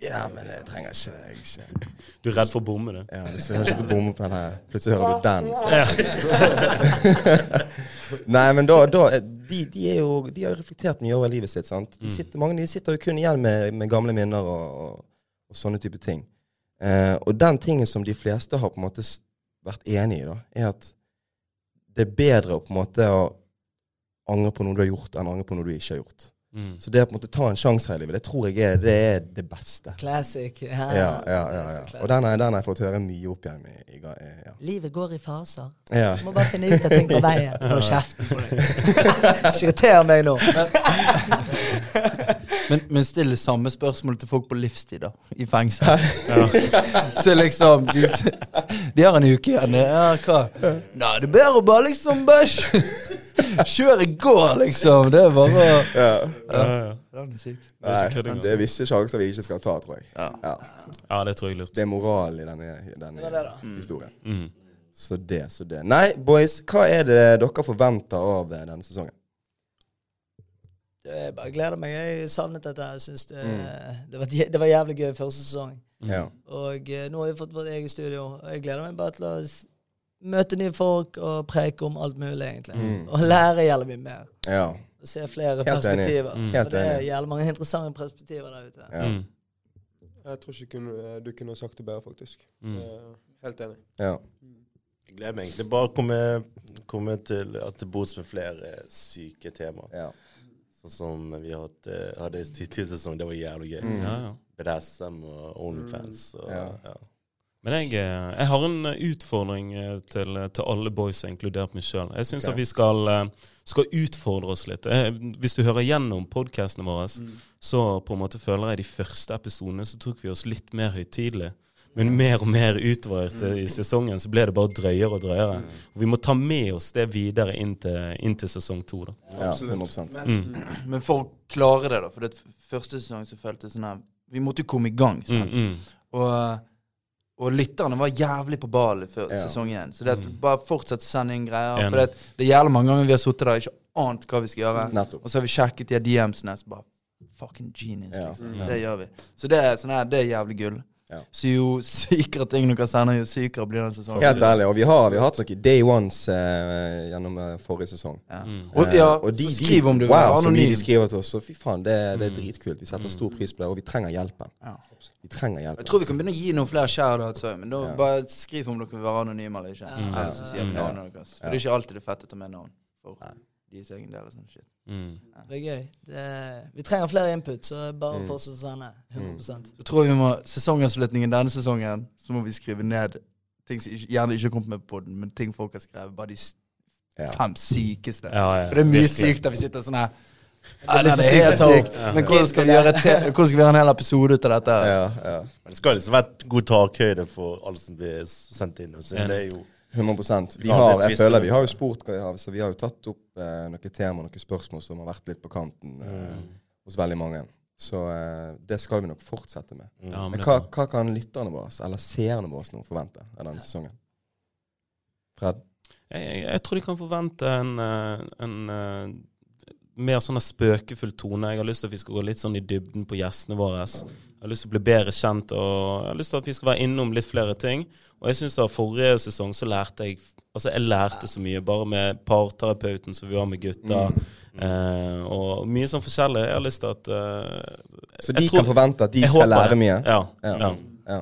Ja, men jeg trenger ikke det. Jeg ikke. Du er redd for å bomme, du? Ja, det hører ikke bomme på den her. Plutselig hører du den. Så. Ja. Nei, men da, da de, de, er jo, de har jo reflektert mye over livet sitt. sant? De sitter, mange de sitter jo kun igjen med, med gamle minner og, og, og sånne type ting. Eh, og den tingen som de fleste har på en måte vært enig i, da, er at det er bedre å på en måte å angre på noe du har gjort, enn å angre på noe du ikke har gjort. Mm. Så det å på en måte ta en sjanse her i livet, det tror jeg er det, er det beste. Classic. Ja, Ja, ja, ja, ja. Og den har, jeg fått høre mye opp igjen. I, i, ja. Livet går i faser. Ja. Du må bare finne ut at ting på veien. Hold kjeften på deg. Ikke irriter meg nå. Men, men still samme spørsmål til folk på livstid, da. I fengsel. Så liksom de, de har en uke igjen. Ja, hva? Nei, det er bedre å bare liksom bare i går, liksom. Det er bare Ja. Ja, ja. Den er syk. Nei, altså. det er visse sjanser vi ikke skal ta, tror jeg. Ja. Ja. ja, det tror jeg lurt. Det er moralen i denne, denne Det det, historien. Mm. Så det, så det. Nei, boys, hva er det dere forventer av eh, denne sesongen? Jeg bare gleder meg. Jeg savnet dette. Jeg synes det, Mm. det, var, det var jævlig gøy første sesong. Ja. Og eh, nå har vi fått vårt eget studio. Og jeg gleder meg bare til å møte nye folk og preke om alt mulig, egentlig. Mm. Og lære jævlig mye mer. ja. Og se flere Helt enig. perspektiver. Mm. Helt For det er jævlig mange interessante perspektiver der ute. Ja. Mm. Jeg tror ikke kunne, du kunne sagt det bedre, faktisk. Mm. Eh, Helt enig. ja. Jeg gleder meg egentlig bare å komme, komme til, at det bos med flere syke temaer. ja. Sånn som vi hadde, eh, hadde i tidligere sesong. Det var jævlig gøy. Mm. Ja, ja. BDSM og Onlyfans. Og, Ja. Men jeg, eh, jeg har en eh, utfordring eh, til, til alle boys, inkludert meg sjøl. Jeg syns okay. at vi skal, skal utfordre oss litt. Jeg, Hvis du hører gjennom podkastene våre, så på en måte føler jeg de første episodene så tok vi oss litt mer høytidelig. Men mer og mer utover til- i sesongen så ble det bare drøyere og drøyere. Og vi må ta med oss det videre inn til, inn til sesong to. Da. ja 100 Mm. Men for å klare det, da For det første sesong så føltes det sånn her Vi måtte jo komme i gang. Mm, mm. Og, og lytterne var jævlig på ballen før Ja. sesongen. Så det at bare fortsett å sende inn greier. Enig. For det, det er jævlig mange ganger vi har sittet der og ikke ant hva vi skal gjøre. Nettopp. Og så har vi sjekket de DMs-ene, så bare Fucking genius. Ja. Liksom. Ja. Det gjør vi. Så det sånn her, det er jævlig gull. Ja. Så jo sykere ting dere sender, jo sykere blir den sesongen. Helt ærlig. Og vi har, vi har hatt noen day ones eh, gjennom eh, forrige sesong. Ja. Mm. Og, ja, Eh, og de, skriv om du vil wow, anonym. de skriver til oss. Så fy faen, det, det er Mm. dritkult. Vi setter stor pris på det, og vi trenger hjelpen. Ja. Vi trenger hjelpen. Jeg tror vi kan begynne å gi noen flere shoutouts òg, men da Ja. bare skriv om dere vil være anonyme eller ikke. Mm. Ellers så sier vi Ja. navnet deres. For Ja. det er ikke alltid det er fett å ta med navn for deres egen del og sånn shit. Mm. Det er gøy. Det er, vi trenger flere input, så bare Mm. fortsett å sende. 100 Jeg tror vi må sesongavslutningen denne sesongen, så må vi skrive ned ting som gjerne ikke har kommet med på den, men ting folk har skrevet. Bare de Ja. fem sykeste. Ja, ja, For det er mye sykt at vi sitter sånn her. Ja, det er helt sykt. Men hvordan skal vi gjøre, te hvordan skal vi gjøre en hel episode ut av dette? Ja, ja. Men det skal liksom være god takhøyde for alt som blir sendt inn. Og så det er jo 100% Vi har, jeg føler vi har jo spurt hva vi har, så vi har jo tatt opp eh, noen tema, noen spørsmål som har vært litt på kanten Mm. eh, hos veldig mange. Så eh, det skal vi nok fortsette med. Ja, men Men hva, hva kan lytterne våre, eller seerne våre, nå forvente av denne sesongen? Fred? Jeg, jeg, jeg tror de kan forvente en, en, en eh, mer sånn spøkefull tone. Jeg har lyst til at vi skal gå litt sånn i dybden på gjestene våre. Jeg har lyst til å bli bedre kjent, og jeg har lyst til at vi skal være innom litt flere ting. Og jeg syns da forrige sesong så lærte jeg Altså, jeg lærte så mye bare med parterapeuten som vi var med gutta. Eh, og mye sånn forskjellig. Jeg har lyst til at eh, Så de tror- kan forvente at de skal lære det. mye? Ja. Ja. ja. Ja.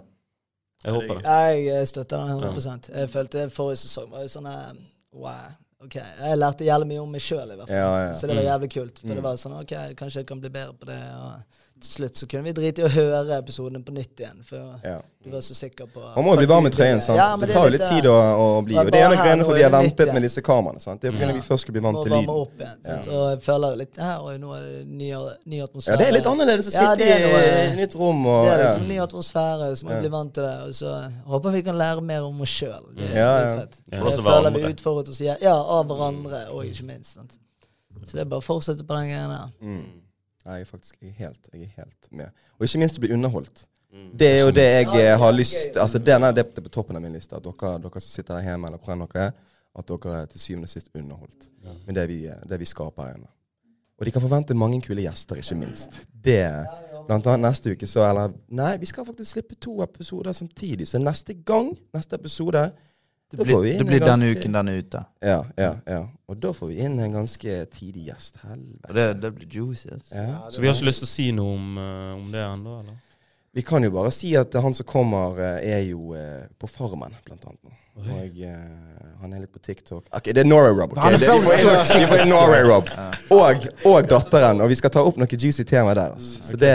Jeg håper det. Jeg støtter den 100 Jeg følte forrige sesong var jo sånn eh, Wow. Ok, Jeg lærte jævlig mye om meg sjøl, i hvert fall. Ja, ja. Så det var Mm. jævlig kult. For det var sånn OK, kanskje jeg kan bli bedre på det. Og til slutt så kunne vi drite i å høre episoden på nytt igjen. For ja. du var så sikker på Man må jo bli varm i trøyen, sant. Ja, det tar jo litt tid å, å bli. Og det er en av grunnene for vi har nytt ventet med disse kameraene. sant? Det er fordi Ja. vi først skulle bli vant til lyden. opp igjen. Sant? Og jeg føler litt her, og nå er det ny, ny atmosfære. Ja, det er litt annerledes å sitte i et nytt rom og Det er ja. liksom ny atmosfære, så må vi Ja. bli vant til det. Og så håper vi kan lære mer om oss sjøl. Ja, Jeg føler vi utfordret oss ja, av hverandre, og ikke minst. Sant? Så det er bare å fortsette på den greia der. Mm. Jeg er faktisk jeg er helt, jeg er helt med. Og ikke minst å bli underholdt. Det er jo det jeg eh, har lyst Altså er det er på toppen av min liste. At dere, dere som sitter her hjemme, eller hvor enn dere er, at dere er til syvende og sist underholdt med det vi, det vi skaper her inne. Og de kan forvente mange kule gjester, ikke minst. Det Blant annet neste uke så Eller nei, vi skal faktisk slippe to episoder samtidig. Så neste gang, neste episode Det blir, det blir denne ganske- uken den er ute. Ja, ja, ja. Og da får vi inn en ganske tidig gjest. Helvete. det, det blir juicy. ass. Ja. Så vi har ikke lyst til å si noe om, eh, om det ennå, eller? Vi kan jo bare si at han som kommer, eh, er jo eh, på Farmen, blant annet. Og han er litt på TikTok. Ok, Det er Norway Rob. Okay? Det- Vi får inn- Norway Rob. Og, og datteren. Og vi skal ta opp noe juicy tema der. Altså. Så det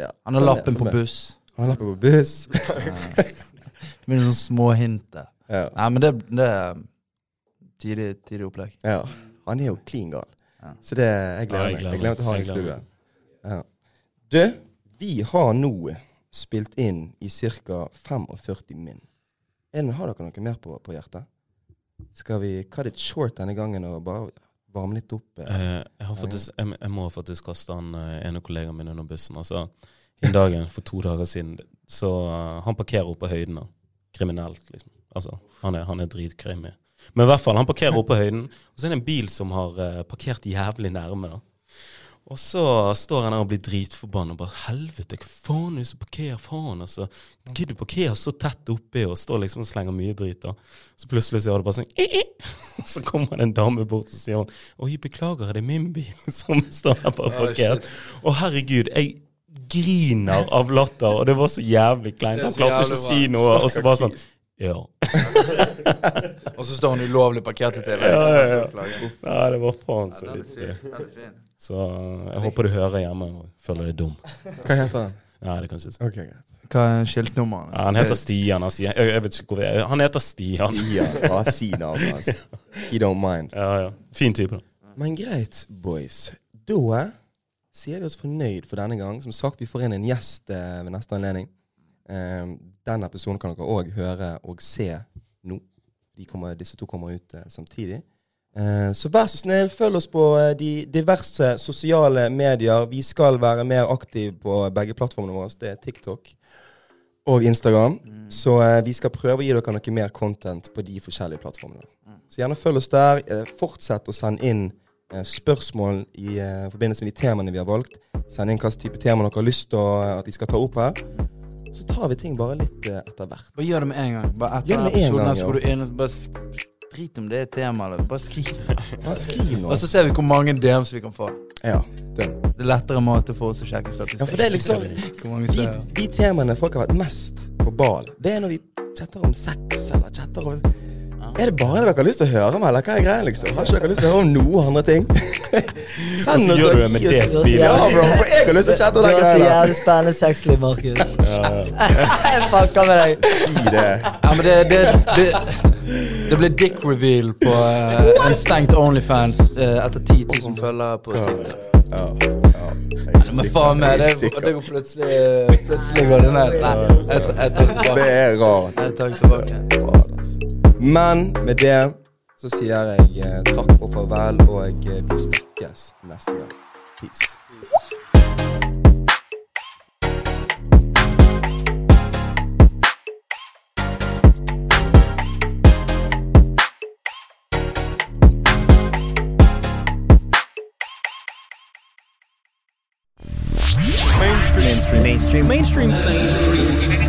ja. Han har lappen på buss. Han har lappen på buss. Med noen små hint der. Ja. Nei, men det, det er tidlig, tidlig opplegg. ja. Han er jo klin gal. Ja. Så det, jeg gleder meg. Jeg gleder meg til å ha ham i studio. Ja. Du, vi har nå spilt inn i ca. 45 min. En, Har dere noe mer på, på hjertet? Skal vi cut it short denne gangen og bare varme litt opp? eh? Eh, jeg, har faktisk, jeg, jeg må faktisk kaste han eh, en av kollegaene mine under bussen. Altså, en dagen for to dager siden Så eh, han parkerer oppe på høyden. Kriminelt, liksom. Altså, han er, han er dritkrimi. Men i hvert fall, han parkerer oppe på høyden, og så er det en bil som har eh, parkert jævlig nærme. da. Og så står han der og blir dritforbanna bare 'Helvete, hva faen er det som parkerer? Faen, altså. Gidder du parkere så tett oppi?' Og står liksom og slenger mye drit. da. Så plutselig så gjør det bare sånn I -i! Og så kommer det en dame bort og sier hun 'Oi, beklager, er det min bil som står her bare parkert?' Og herregud, jeg griner av latter, og det var så jævlig kleint. Er Han klarte ikke å si noe, og så bare sånn Ja. Og så står han ulovlig parkert i TV. Ja, ja, ja. Nei, det var faen så fin. Så jeg håper du hører hjemme og føler deg dum. Hva heter han? Nei, det kan jeg ikke si. Okay. Hva er skiltnummeret? Ja, han heter Stian. Altså. Jeg, jeg vet ikke hvor er. Han heter Stian. Stian. Ja, si navnet hans. He don't mind. Ja, ja. Fin type. Men greit, boys. Da sier vi oss fornøyd for denne gang. Som sagt, vi får inn en gjest eh, ved neste anledning. Eh, den episoden kan dere òg høre og se nå. De kommer, disse to kommer ut eh, samtidig. Eh, så vær så snill, følg oss på eh, de diverse sosiale medier. Vi skal være mer aktive på begge plattformene våre. Det er TikTok og Instagram. Så eh, vi skal prøve å gi dere noe mer content på de forskjellige plattformene. Så gjerne følg oss der. Eh, fortsett å sende inn eh, spørsmål i forbindelse med de temaene vi har valgt. Send inn hvilken type tema dere har lyst til at vi skal ta opp her. Så tar vi ting bare litt eh, etter hvert. Bare gjør det med en gang. Bare Gjør etter det med en episoden gang, her så går du inn og bare sk- Drit om det er tema, eller bare skriv. Bare skriv. Og så ser vi hvor mange DMs vi kan få. Ja. Det er lettere måte for oss å sjekke statistikk. ja, for det er liksom Hvor mange de, ser de temaene folk har vært mest på bal, det er når vi chatter om sex, eller chatter om Er det bare det dere har lyst til å høre om, eller hva er greia, liksom? Har ikke dere lyst til å høre om noen andre ting? Send oss gjør du det med det spillet? Ja, bro, for jeg har lyst til å chatte Du om har de så jævlig spennende sexliv, Markus. Jeg fucker med deg. Si det. Ja, men det, det, det, det ble dick reveal på uh, en stengt Onlyfans uh, etter 10 000 følgere på Twitter. Ja, ja. Jeg er Men sikker, faen meg, jeg det, er sikker. det går plutselig Plutselig går det ned. Nei, jeg, jeg, jeg jeg, det Det tilbake. er rart. Jeg tar det jeg, jeg, altså. Men med det så sier jeg eh, takk og farvel, og eh, vi snakkes neste gang. Peace. Mainstream. Mainstream. Mainstream. Mainstream. Mainstream